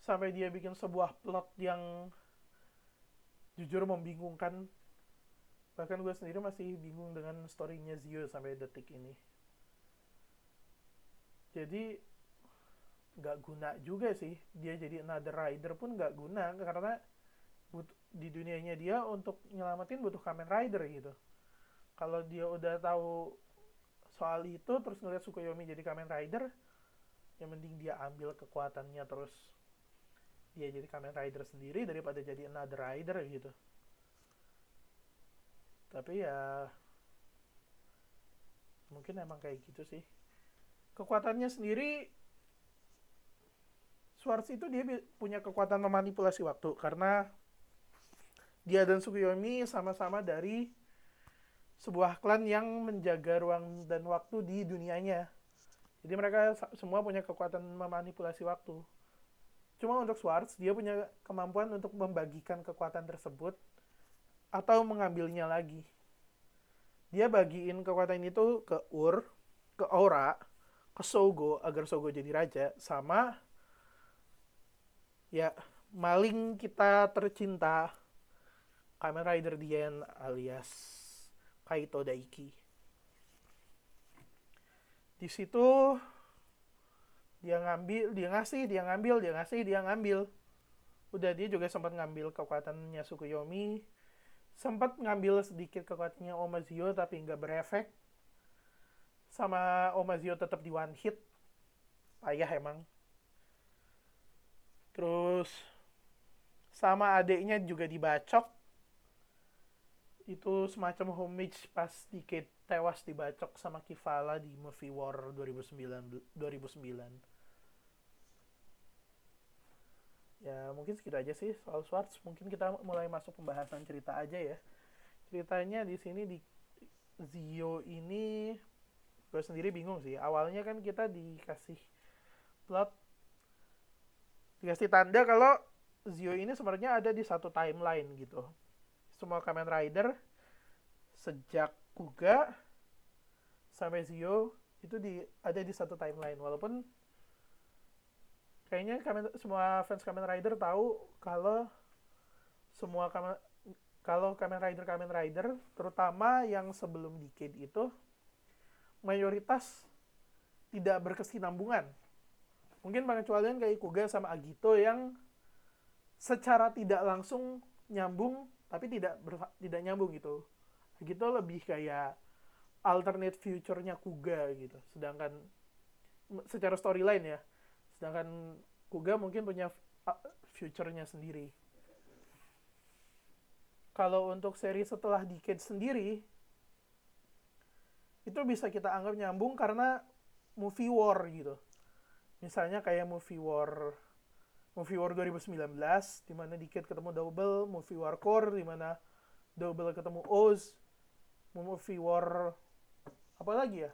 sampai dia bikin sebuah plot yang jujur membingungkan. Bahkan gue sendiri masih bingung dengan storynya Zio sampai detik ini. Jadi nggak guna juga sih. Dia jadi another rider pun nggak guna karena di dunianya dia untuk nyelamatin butuh Kamen Rider gitu. Kalau dia udah tahu soal itu terus ngeliat Sukuyomi jadi Kamen Rider yang mending dia ambil kekuatannya terus dia jadi Kamen Rider sendiri daripada jadi another rider gitu. Tapi ya mungkin emang kayak gitu sih. Kekuatannya sendiri Swartz itu dia punya kekuatan memanipulasi waktu karena dia dan Sukuyomi sama-sama dari sebuah klan yang menjaga ruang dan waktu di dunianya. Jadi mereka semua punya kekuatan memanipulasi waktu. Cuma untuk Swartz, dia punya kemampuan untuk membagikan kekuatan tersebut atau mengambilnya lagi. Dia bagiin kekuatan itu ke Ur, ke Aura, ke Sogo agar Sogo jadi raja, sama ya maling kita tercinta Kamen Rider Dien alias Kaito Daiki. Di situ dia ngambil dia ngasih dia ngambil dia ngasih dia ngambil. Udah dia juga sempat ngambil kekuatannya Sukuyomi. Sempat ngambil sedikit kekuatannya Omazio tapi nggak berefek. Sama Omazio tetap di one hit. Payah emang. Terus sama adiknya juga dibacok itu semacam homage pas dikit tewas dibacok sama Kivala di movie War 2009 2009 ya mungkin segitu aja sih soal Swartz. Mungkin kita mulai masuk pembahasan cerita aja ya. Ceritanya di sini di Zio ini gue sendiri bingung sih. Awalnya kan kita dikasih plot dikasih tanda kalau Zio ini sebenarnya ada di satu timeline gitu semua Kamen Rider sejak Kuga sampai Zio itu di ada di satu timeline. Walaupun kayaknya Kamen, semua fans Kamen Rider tahu kalau semua Kamen kalau Kamen Rider Kamen Rider terutama yang sebelum Decade itu mayoritas tidak berkesinambungan. Mungkin pengecualian kayak Kuga sama Agito yang secara tidak langsung nyambung tapi tidak tidak nyambung gitu gitu lebih kayak alternate future-nya Kuga gitu. Sedangkan secara storyline ya. Sedangkan Kuga mungkin punya future-nya sendiri. Kalau untuk seri setelah Decade sendiri itu bisa kita anggap nyambung karena movie war gitu. Misalnya kayak movie war movie war 2019 di mana Decade ketemu Double, movie war core di mana Double ketemu Oz, movie war apa lagi ya?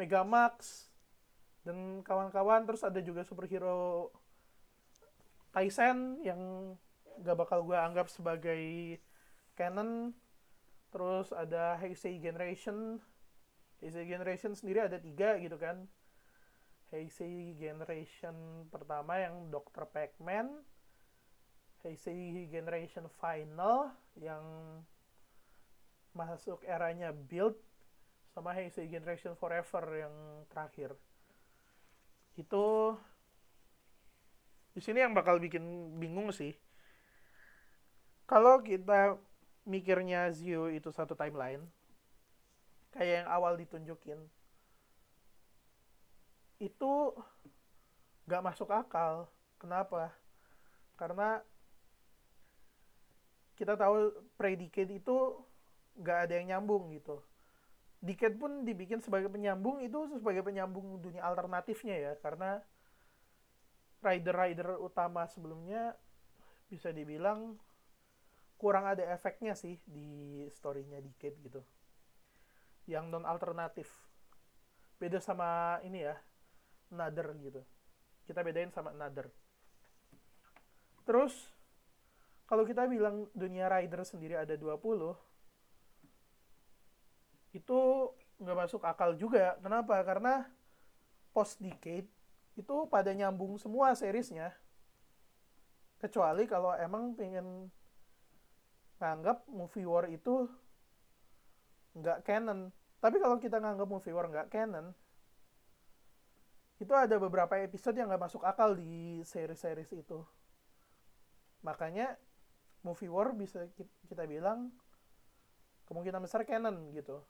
Megamax dan kawan-kawan terus ada juga superhero Tyson yang gak bakal gue anggap sebagai canon. Terus ada Heisei Generation. Heisei Generation sendiri ada tiga gitu kan Heisei Generation pertama yang Dr. Pac-Man Heisei Generation Final yang masuk eranya build sama Heisei Generation Forever yang terakhir itu di sini yang bakal bikin bingung sih kalau kita mikirnya Zio itu satu timeline kayak yang awal ditunjukin itu gak masuk akal. Kenapa? Karena kita tahu predicate itu nggak ada yang nyambung gitu. Diket pun dibikin sebagai penyambung itu sebagai penyambung dunia alternatifnya ya. Karena rider-rider utama sebelumnya bisa dibilang kurang ada efeknya sih di storynya Diket gitu. Yang non alternatif beda sama ini ya Another gitu kita bedain sama Another terus kalau kita bilang dunia rider sendiri ada 20 itu nggak masuk akal juga. Kenapa? Karena post decade itu pada nyambung semua seriesnya. Kecuali kalau emang pengen nganggap movie war itu nggak canon. Tapi kalau kita nganggap movie war nggak canon, itu ada beberapa episode yang nggak masuk akal di series-series itu. Makanya movie war bisa kita bilang kemungkinan besar canon gitu.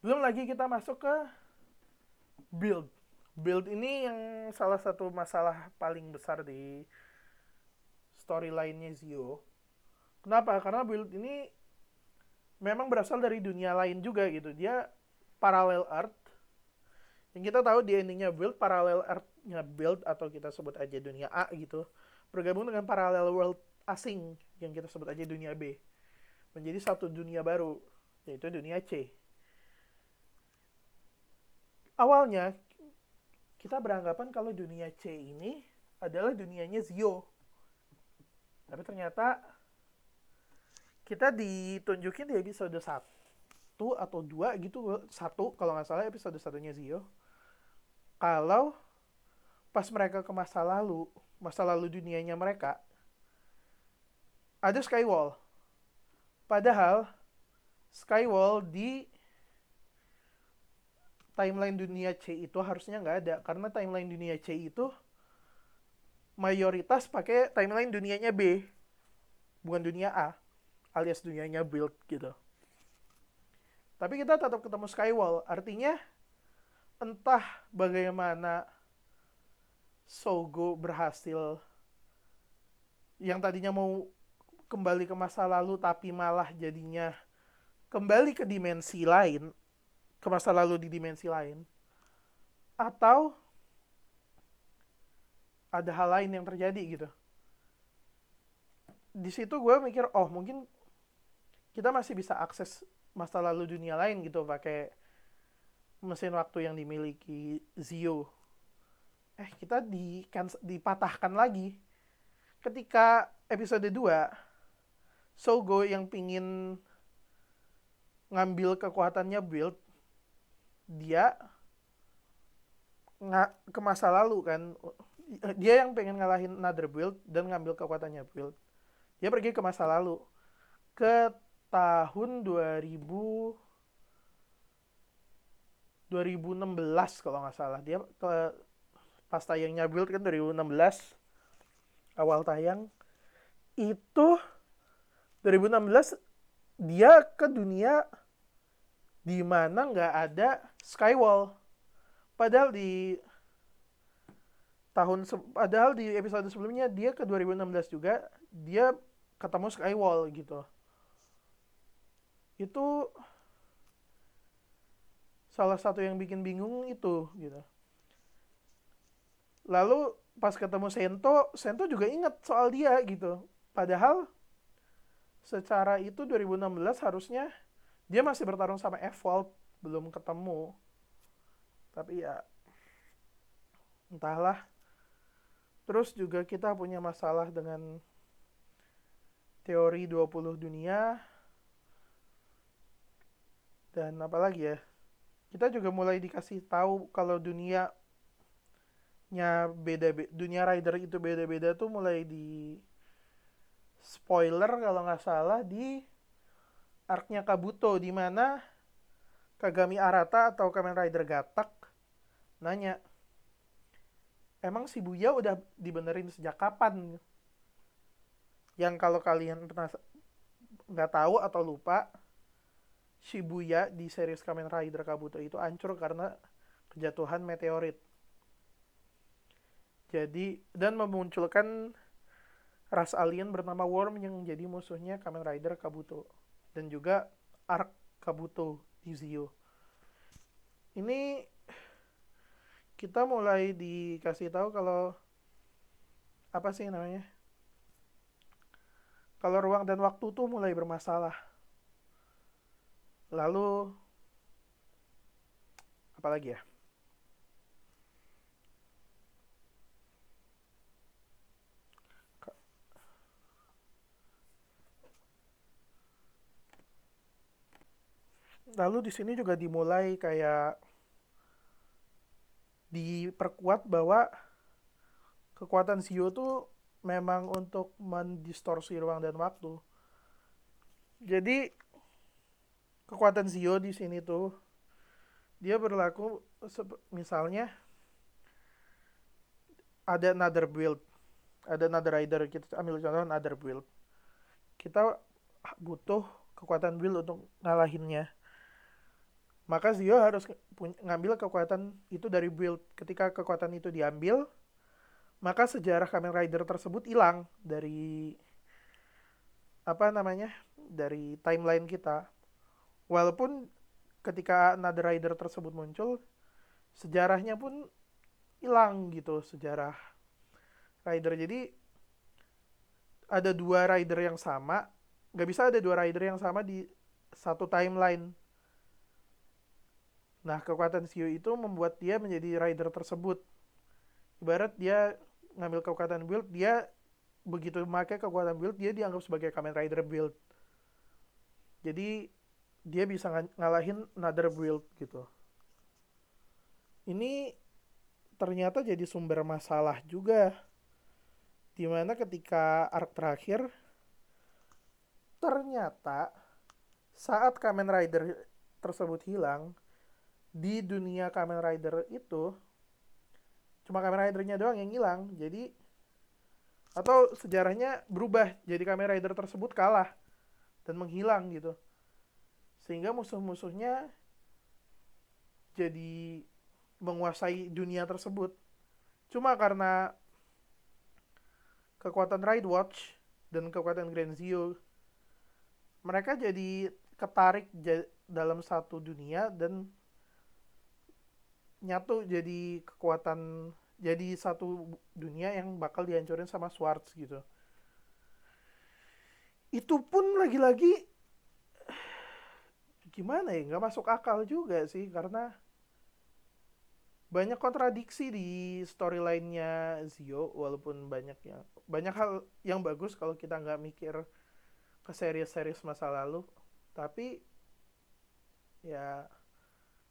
Belum lagi kita masuk ke build. Build ini yang salah satu masalah paling besar di storyline-nya Zio. Kenapa? Karena build ini memang berasal dari dunia lain juga gitu. Dia parallel earth. Yang kita tahu di endingnya build, parallel earth-nya build atau kita sebut aja dunia A gitu. Bergabung dengan parallel world asing yang kita sebut aja dunia B. Menjadi satu dunia baru, yaitu dunia C awalnya kita beranggapan kalau dunia C ini adalah dunianya Zio. Tapi ternyata kita ditunjukin di episode 1 atau 2 gitu, satu kalau nggak salah episode satunya Zio. Kalau pas mereka ke masa lalu masa lalu dunianya mereka ada skywall. Padahal skywall di timeline dunia C itu harusnya nggak ada karena timeline dunia C itu mayoritas pakai timeline dunianya B bukan dunia A alias dunianya build gitu. Tapi kita tetap ketemu skywall artinya entah bagaimana Sogo berhasil yang tadinya mau kembali ke masa lalu tapi malah jadinya kembali ke dimensi lain ke masa lalu di dimensi lain atau ada hal lain yang terjadi gitu. Di situ gue mikir oh mungkin kita masih bisa akses masa lalu dunia lain gitu pakai mesin waktu yang dimiliki Zio. Eh kita di kan dipatahkan lagi. Ketika episode 2 Sogo yang pingin ngambil kekuatannya build dia nggak ke masa lalu kan dia yang pengen ngalahin another build dan ngambil kekuatannya build. Dia pergi ke masa lalu. Ke tahun 2000 2016 kalau nggak salah. Dia ke pas tayangnya build kan 2016 awal tayang itu 2016 dia ke dunia di mana nggak ada skywall. Padahal di tahun padahal di episode sebelumnya dia ke 2016 juga dia ketemu skywall gitu. Itu salah satu yang bikin bingung itu gitu. Lalu pas ketemu Sento Sento juga inget soal dia gitu. Padahal secara itu 2016 harusnya dia masih bertarung sama Evolve belum ketemu. Tapi ya entahlah. Terus juga kita punya masalah dengan teori 20 dunia. Dan apalagi ya kita juga mulai dikasih tahu kalau dunia nya beda, dunia rider itu beda-beda tuh mulai di spoiler kalau nggak salah di arknya Kabuto di mana Kagami Arata atau Kamen Rider Gatak nanya emang si Buya udah dibenerin sejak kapan? Yang kalau kalian pernah nggak tahu atau lupa Shibuya di series Kamen Rider Kabuto itu hancur karena kejatuhan meteorit jadi dan memunculkan ras alien bernama Worm yang jadi musuhnya Kamen Rider Kabuto dan juga Arc Kabuto di. Ini kita mulai dikasih tahu kalau apa sih namanya? Kalau ruang dan waktu tuh mulai bermasalah. Lalu apalagi ya? lalu di sini juga dimulai kayak diperkuat bahwa kekuatan Zio tuh memang untuk mendistorsi ruang dan waktu. Jadi kekuatan Zio di sini tuh dia berlaku misalnya ada another build, ada another rider kita ambil contoh another build. Kita butuh kekuatan build untuk ngalahinnya maka Zio harus ngambil kekuatan itu dari build. Ketika kekuatan itu diambil, maka sejarah Kamen Rider tersebut hilang dari apa namanya? dari timeline kita. Walaupun ketika Another Rider tersebut muncul, sejarahnya pun hilang gitu sejarah rider. Jadi ada dua rider yang sama, nggak bisa ada dua rider yang sama di satu timeline Nah, kekuatan Shio itu membuat dia menjadi rider tersebut. Ibarat dia ngambil kekuatan build, dia begitu memakai kekuatan build, dia dianggap sebagai Kamen Rider build. Jadi, dia bisa ng ngalahin another build gitu. Ini ternyata jadi sumber masalah juga. Di mana ketika arc terakhir ternyata saat Kamen Rider tersebut hilang di dunia Kamen Rider itu cuma Kamen Ridernya doang yang hilang. Jadi atau sejarahnya berubah jadi Kamen Rider tersebut kalah dan menghilang gitu sehingga musuh-musuhnya jadi menguasai dunia tersebut. Cuma karena kekuatan Ride Watch dan kekuatan Grand Zio, mereka jadi ketarik dalam satu dunia dan nyatu jadi kekuatan jadi satu dunia yang bakal dihancurin sama Swartz gitu. Itu pun lagi-lagi gimana ya? Nggak masuk akal juga sih karena banyak kontradiksi di storyline-nya Zio walaupun banyak yang banyak hal yang bagus kalau kita nggak mikir ke series-series masa lalu. Tapi ya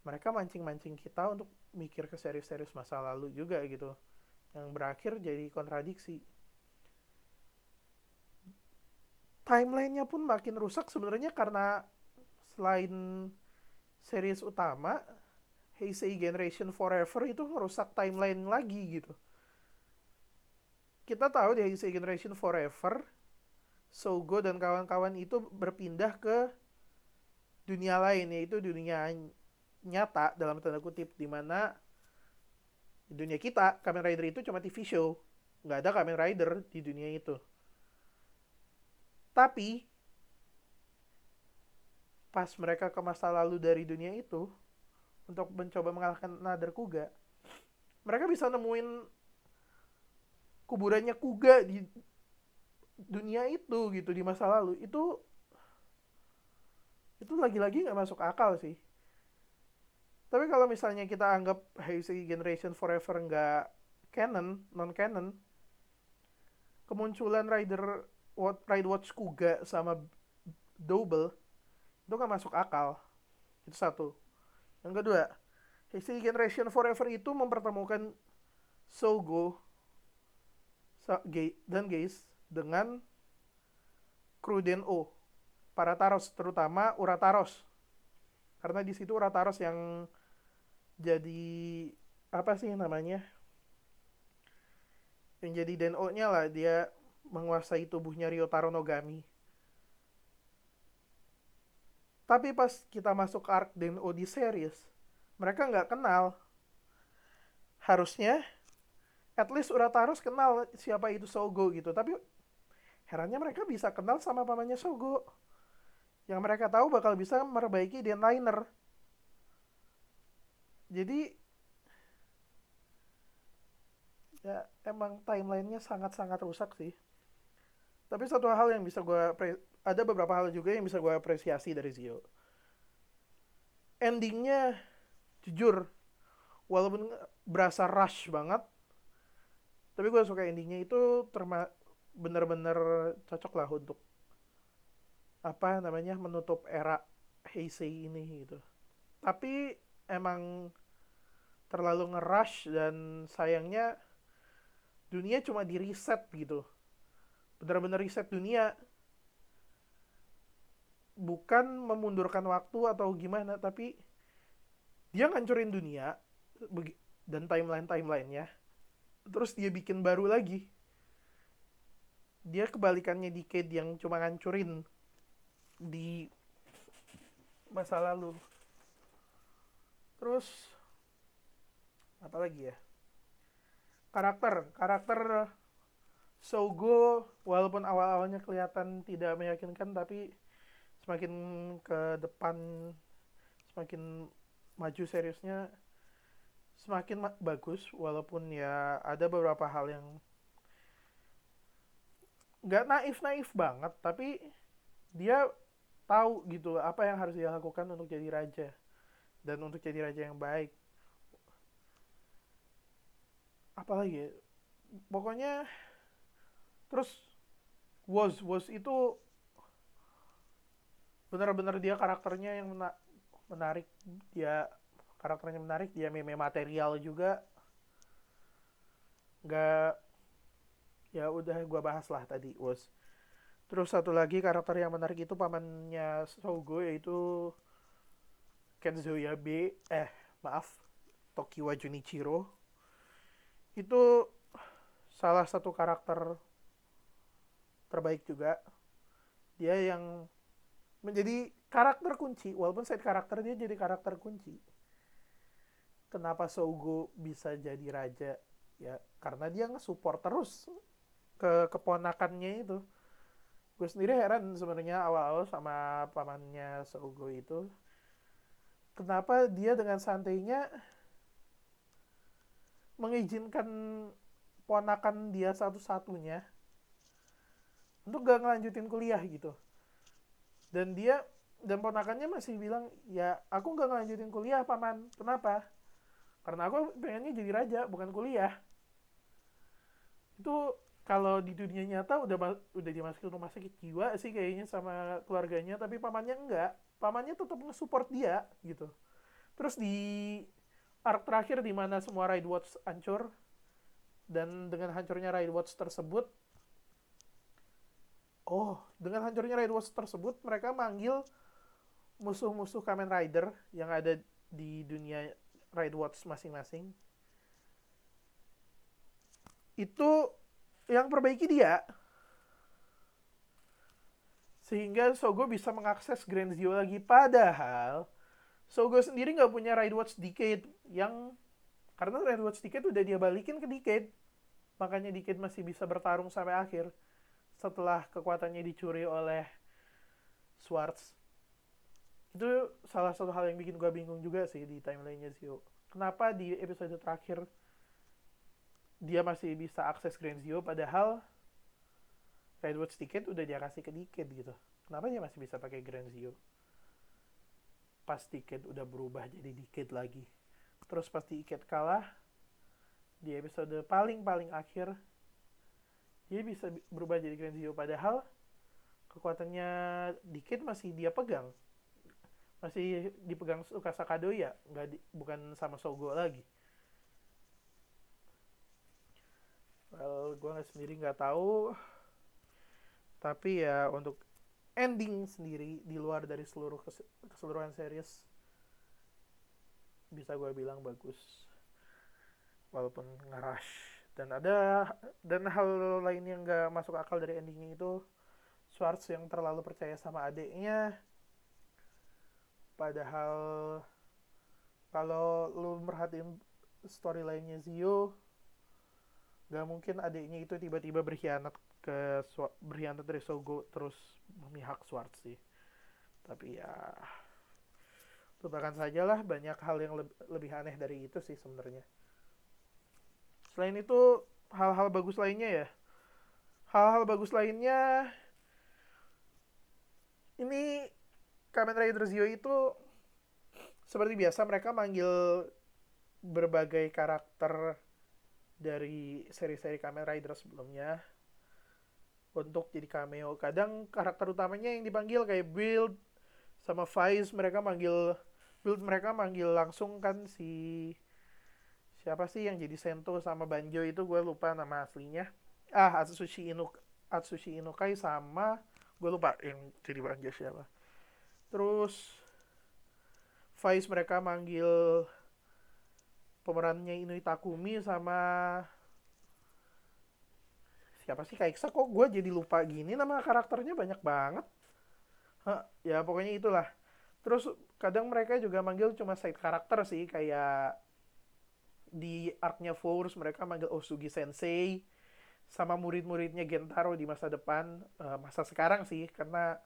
mereka mancing-mancing kita untuk mikir ke series-series masa lalu juga gitu. Yang berakhir jadi kontradiksi. Timelinenya pun makin rusak sebenarnya karena selain series utama Heisei Generation Forever itu ngerusak timeline lagi gitu. Kita tahu di Heisei Generation Forever, Sogo dan kawan-kawan itu berpindah ke dunia lain yaitu dunia nyata dalam tanda kutip di mana dunia kita Kamen Rider itu cuma TV show nggak ada Kamen Rider di dunia itu tapi pas mereka ke masa lalu dari dunia itu untuk mencoba mengalahkan Nader Kuga mereka bisa nemuin kuburannya Kuga di dunia itu gitu di masa lalu. Itu itu lagi-lagi nggak masuk akal sih. Tapi kalau misalnya kita anggap Heisei Generation Forever nggak canon non canon kemunculan Rider Ride Watch Kuga sama Double itu nggak masuk akal itu satu yang kedua, History Generation Forever itu mempertemukan Sogo dan Geis dengan kru O, para Taros, terutama Urataros. Karena di situ Urataros yang jadi apa sih namanya? Yang jadi Deno-nya lah, dia menguasai tubuhnya Ryotaro Nogami. Tapi pas kita masuk arc dan di series, mereka nggak kenal. Harusnya, at least Urataros kenal siapa itu Sogo gitu. Tapi herannya mereka bisa kenal sama pamannya Sogo. Yang mereka tahu bakal bisa memperbaiki Liner. Jadi, ya emang timelinenya sangat-sangat rusak sih. Tapi satu hal yang bisa gue ada beberapa hal juga yang bisa gue apresiasi dari Zio. Endingnya jujur, walaupun berasa rush banget, tapi gue suka endingnya itu bener-bener cocok lah untuk apa namanya menutup era Heisei ini gitu. Tapi emang terlalu ngerush dan sayangnya dunia cuma di reset gitu. Bener-bener reset dunia bukan memundurkan waktu atau gimana tapi dia ngancurin dunia dan timeline timelinenya. Terus dia bikin baru lagi. Dia kebalikannya Decade yang cuma ngancurin di masa lalu. Terus apa lagi ya? Karakter karakter Sogo walaupun awal-awalnya kelihatan tidak meyakinkan tapi semakin ke depan semakin maju seriusnya semakin ma bagus walaupun ya ada beberapa hal yang nggak naif naif banget tapi dia tahu gitu apa yang harus dia lakukan untuk jadi raja dan untuk jadi raja yang baik apalagi ya? pokoknya terus was was itu benar-benar dia karakternya yang menarik dia karakternya menarik dia meme material juga. Nggak ya udah gue bahas lah tadi was terus satu lagi karakter yang menarik itu pamannya Sogo yaitu Kenzo Yabe eh maaf Tokiwa Junichiro. Itu salah satu karakter terbaik juga. Dia yang menjadi karakter kunci. Walaupun side karakter dia jadi karakter kunci. Kenapa Sogo bisa jadi raja? Ya karena dia nge-support terus ke keponakannya itu. Gue sendiri heran sebenarnya awal-awal sama pamannya Sogo itu. Kenapa dia dengan santainya mengizinkan ponakan dia satu-satunya untuk gak ngelanjutin kuliah gitu dan dia dan ponakannya masih bilang ya aku gak ngelanjutin kuliah paman. Kenapa? Karena aku pengennya jadi raja bukan kuliah. Itu kalau di dunia nyata udah udah dimasukin rumah sakit jiwa sih kayaknya sama keluarganya tapi pamannya enggak pamannya tetap nge-support dia gitu. Terus di arc terakhir di mana semua Ride Watch hancur dan dengan hancurnya Ride Watch tersebut oh dengan hancurnya Ride Watch tersebut mereka manggil musuh-musuh Kamen Rider yang ada di dunia ride watch masing-masing. Itu yang perbaiki dia. Sehingga Sogo bisa mengakses Grand Zero lagi. Padahal Sogo sendiri nggak punya ride watch Decade yang karena ride watch Decade udah dia balikin ke Decade. Makanya Decade masih bisa bertarung sampai akhir setelah kekuatannya dicuri oleh Swartz. Itu salah satu hal yang bikin gue bingung juga sih di timelinenya Zio. Kenapa di episode terakhir dia masih bisa akses Grand Zio padahal Redwood ticket udah dia kasih ke Diket gitu. Kenapa dia masih bisa pakai Grand Zio? Pas tiket udah berubah jadi Diket lagi. Terus pas Diket kalah di episode paling-paling akhir dia bisa berubah jadi Grand Zio padahal kekuatannya Diket masih dia pegang. Masih dipegang Tsukasa Kado ya nggak di, bukan sama Sogo lagi. Well gue sendiri nggak tahu. Tapi ya untuk ending sendiri di luar dari seluruh keseluruhan series bisa gue bilang bagus. Walaupun ngerush dan ada dan hal lain yang nggak masuk akal dari endingnya itu Swartz yang terlalu percaya sama adiknya. Padahal kalau lu merhatiin storyline-nya Zio gak mungkin adiknya itu tiba-tiba berkhianat ke berkhianat dari Sogo terus memihak Swartz sih. Tapi ya lupakan saja lah banyak hal yang lebih, lebih aneh dari itu sih sebenarnya selain itu hal-hal bagus lainnya ya hal-hal bagus lainnya ini Kamen Rider Zio itu seperti biasa mereka manggil berbagai karakter dari seri-seri Kamen Rider sebelumnya untuk jadi cameo. Kadang karakter utamanya yang dipanggil kayak Build sama Vice mereka manggil Build mereka manggil langsung kan si siapa sih yang jadi Sento sama Banjo itu? Gue lupa nama aslinya. Ah, Atsushi Inuk Atsushi Inukai sama gue lupa yang jadi Banjo siapa. Terus Vice mereka manggil pemerannya Inui Takumi sama siapa sih? Kaiksa kok gue jadi lupa gini? Nama karakternya banyak banget. Hah, ya pokoknya itulah. Terus kadang mereka juga manggil cuma side karakter sih kayak di arc-nya Force mereka manggil Osugi Sensei sama murid-muridnya Gentaro di masa depan uh, masa sekarang sih karena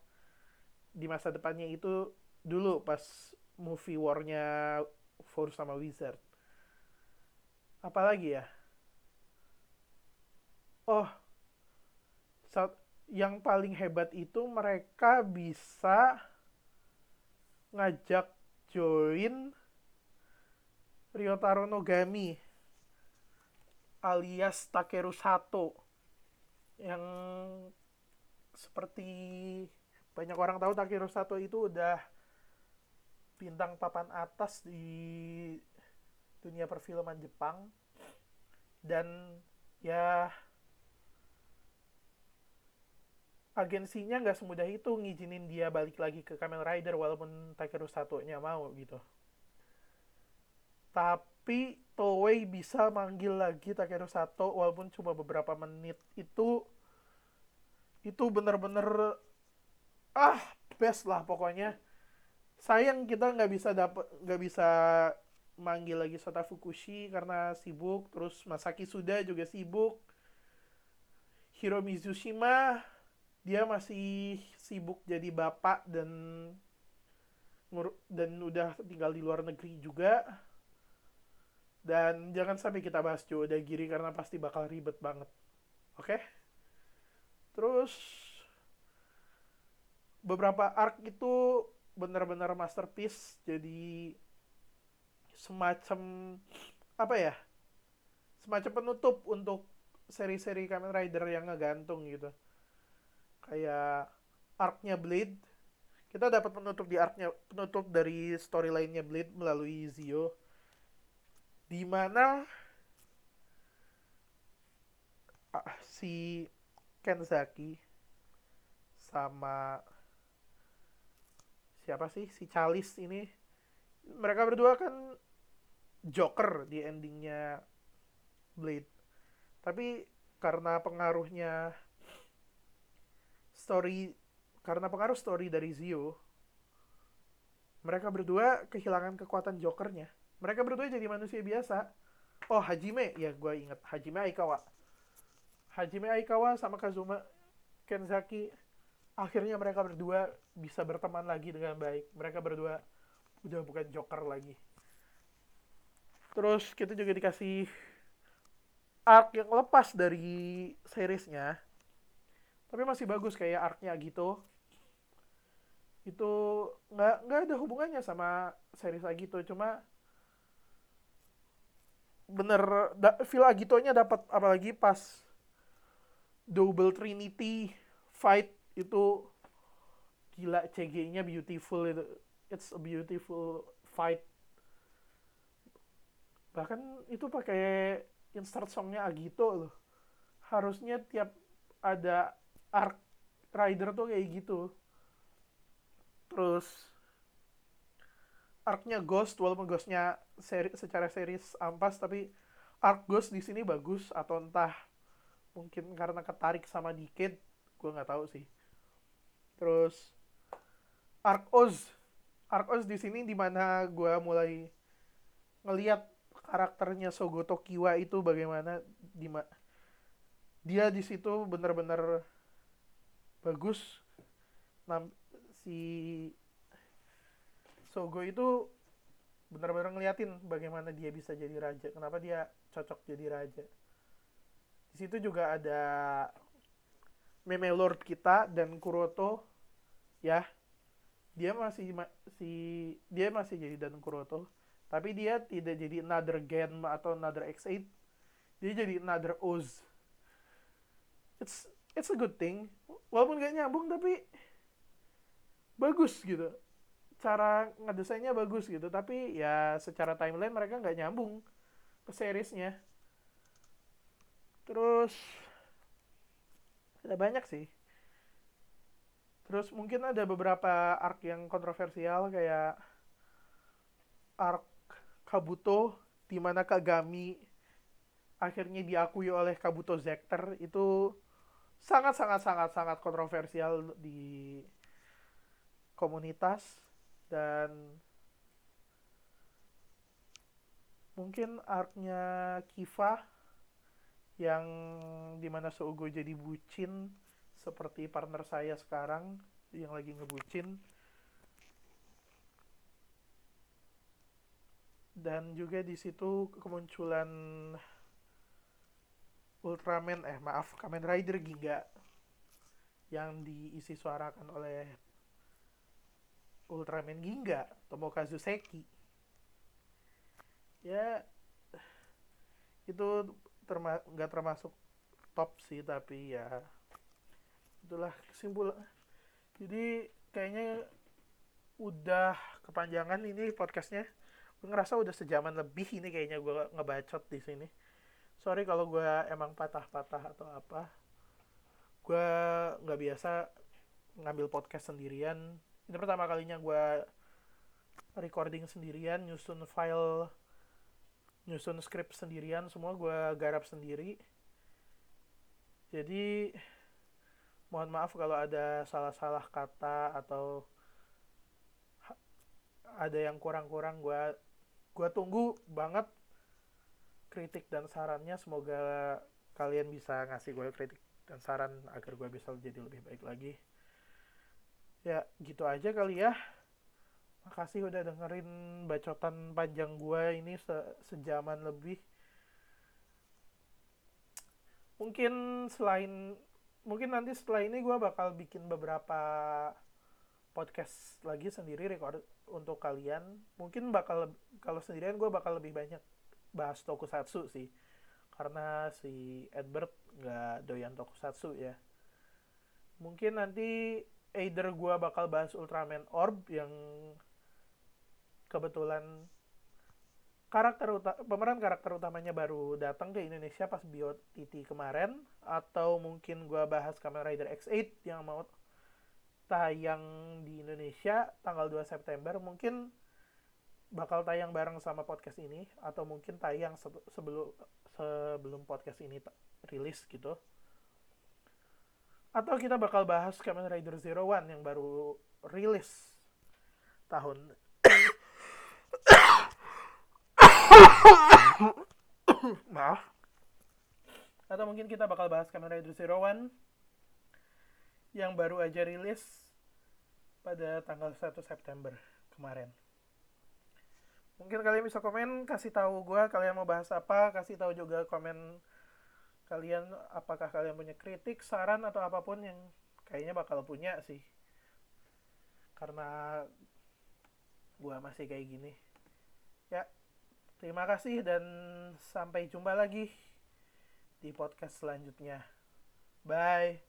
di masa depannya itu dulu pas movie war-nya Force sama Wizard. Apalagi ya? Oh, saat yang paling hebat itu mereka bisa ngajak join Ryotaro Nogami alias Takeru Sato yang seperti banyak orang tahu Takiro Sato itu udah bintang papan atas di dunia perfilman Jepang dan ya agensinya nggak semudah itu ngizinin dia balik lagi ke Kamen Rider walaupun Takeru satunya mau gitu. Tapi Toei bisa manggil lagi Takeru Sato walaupun cuma beberapa menit. Itu itu bener-bener ah best lah pokoknya. Sayang kita nggak bisa dapat nggak bisa manggil lagi Sota Fukushi karena sibuk. Terus Masaki Suda juga sibuk. Hiro Mizushima dia masih sibuk jadi bapak dan dan udah tinggal di luar negeri juga dan jangan sampai kita bahas Joe Giri karena pasti bakal ribet banget. Oke? Okay? Terus beberapa arc itu benar-benar masterpiece jadi semacam apa ya? Semacam penutup untuk seri-seri Kamen Rider yang ngegantung gitu. Kayak arc-nya Blade. Kita dapat penutup di arc-nya penutup dari storyline-nya Blade melalui Zio di mana uh, si Kenzaki sama siapa sih? Si Chalis ini mereka berdua kan Joker di endingnya Blade. Tapi karena pengaruhnya story karena pengaruh story dari Zio mereka berdua kehilangan kekuatan Jokernya mereka berdua jadi manusia biasa. Oh Hajime. Ya gue inget Hajime Aikawa. Hajime Aikawa sama Kazuma Kenzaki akhirnya mereka berdua bisa berteman lagi dengan baik. Mereka berdua udah bukan joker lagi. Terus kita juga dikasih arc yang lepas dari seriesnya. Tapi masih bagus kayak arcnya gitu. Itu nggak nggak ada hubungannya sama series gitu cuma bener da, feel Agitonya dapat apalagi pas double trinity fight itu gila CG-nya beautiful itu. It's a beautiful fight. Bahkan itu pakai insert songnya Agito loh. Harusnya tiap ada arc rider tuh kayak gitu. Terus arc-nya Ghost walaupun Ghostnya seri, secara series ampas tapi arc Ghost di sini bagus atau entah mungkin karena ketarik sama Decade gue nggak tahu sih. Terus arc Oz. Arc Oz di sini di mana gue mulai ngelihat karakternya Sogo Tokiwa itu bagaimana di dia di situ benar-benar bagus. Si Sogo itu benar-benar ngeliatin bagaimana dia bisa jadi raja kenapa dia cocok jadi raja. Di situ juga ada meme lord kita dan Kuroto ya. Dia masih si dia masih jadi dan Kuroto tapi dia tidak jadi another Gen atau another X8 dia jadi another Oz. It's it's a good thing. Walaupun gak nyambung tapi bagus gitu cara ngedesainnya bagus gitu tapi ya secara timeline mereka nggak nyambung ke seriesnya. Terus ada banyak sih. Terus mungkin ada beberapa arc yang kontroversial kayak arc Kabuto di mana Kagami akhirnya diakui oleh Kabuto Zector. Itu sangat sangat sangat sangat kontroversial di komunitas dan mungkin artnya Kiva yang di mana Sougo jadi bucin seperti partner saya sekarang yang lagi ngebucin. Dan juga di situ kemunculan Ultraman eh maaf Kamen Rider Giga yang diisi suarakan oleh Ultraman Ginga Tomokazu Seki ya itu terma nggak termasuk top sih tapi ya itulah kesimpulan. Jadi kayaknya udah kepanjangan ini podcastnya. Gue ngerasa udah sejaman lebih ini kayaknya gue ngebacot di sini. Sorry kalau gue emang patah-patah atau apa. Gue nggak biasa ngambil podcast sendirian ini pertama kalinya gue recording sendirian nyusun file nyusun script sendirian semua gue garap sendiri. Jadi mohon maaf kalau ada salah-salah kata atau ada yang kurang-kurang gue gue tunggu banget kritik dan sarannya. Semoga kalian bisa ngasih gue kritik dan saran agar gue bisa jadi lebih baik lagi ya gitu aja kali ya. Makasih udah dengerin bacotan panjang gue ini se sejaman lebih. Mungkin selain mungkin nanti setelah ini gue bakal bikin beberapa podcast lagi sendiri record untuk kalian. Mungkin bakal kalau sendirian gue bakal lebih banyak bahas tokusatsu sih. Karena si Edward nggak doyan tokusatsu ya. Mungkin nanti either gue bakal bahas Ultraman Orb yang kebetulan karakter uta pemeran karakter utamanya baru datang ke Indonesia pas BioTT kemarin atau mungkin gue bahas Kamen Rider X8 yang mau tayang di Indonesia tanggal 2 September mungkin bakal tayang bareng sama podcast ini atau mungkin tayang sebelum sebelum podcast ini rilis gitu atau kita bakal bahas Kamen Rider Zero One yang baru rilis tahun [coughs] maaf. Atau mungkin kita bakal bahas Kamen Rider Zero One yang baru aja rilis pada tanggal 1 September kemarin. Mungkin kalian bisa komen kasih tahu gue kalian mau bahas apa kasih tahu juga komen kalian apakah kalian punya kritik saran atau apa pun yang kayaknya bakal punya sih. Karena gue masih kayak gini. Ya terima kasih dan sampai jumpa lagi di podcast selanjutnya. Bye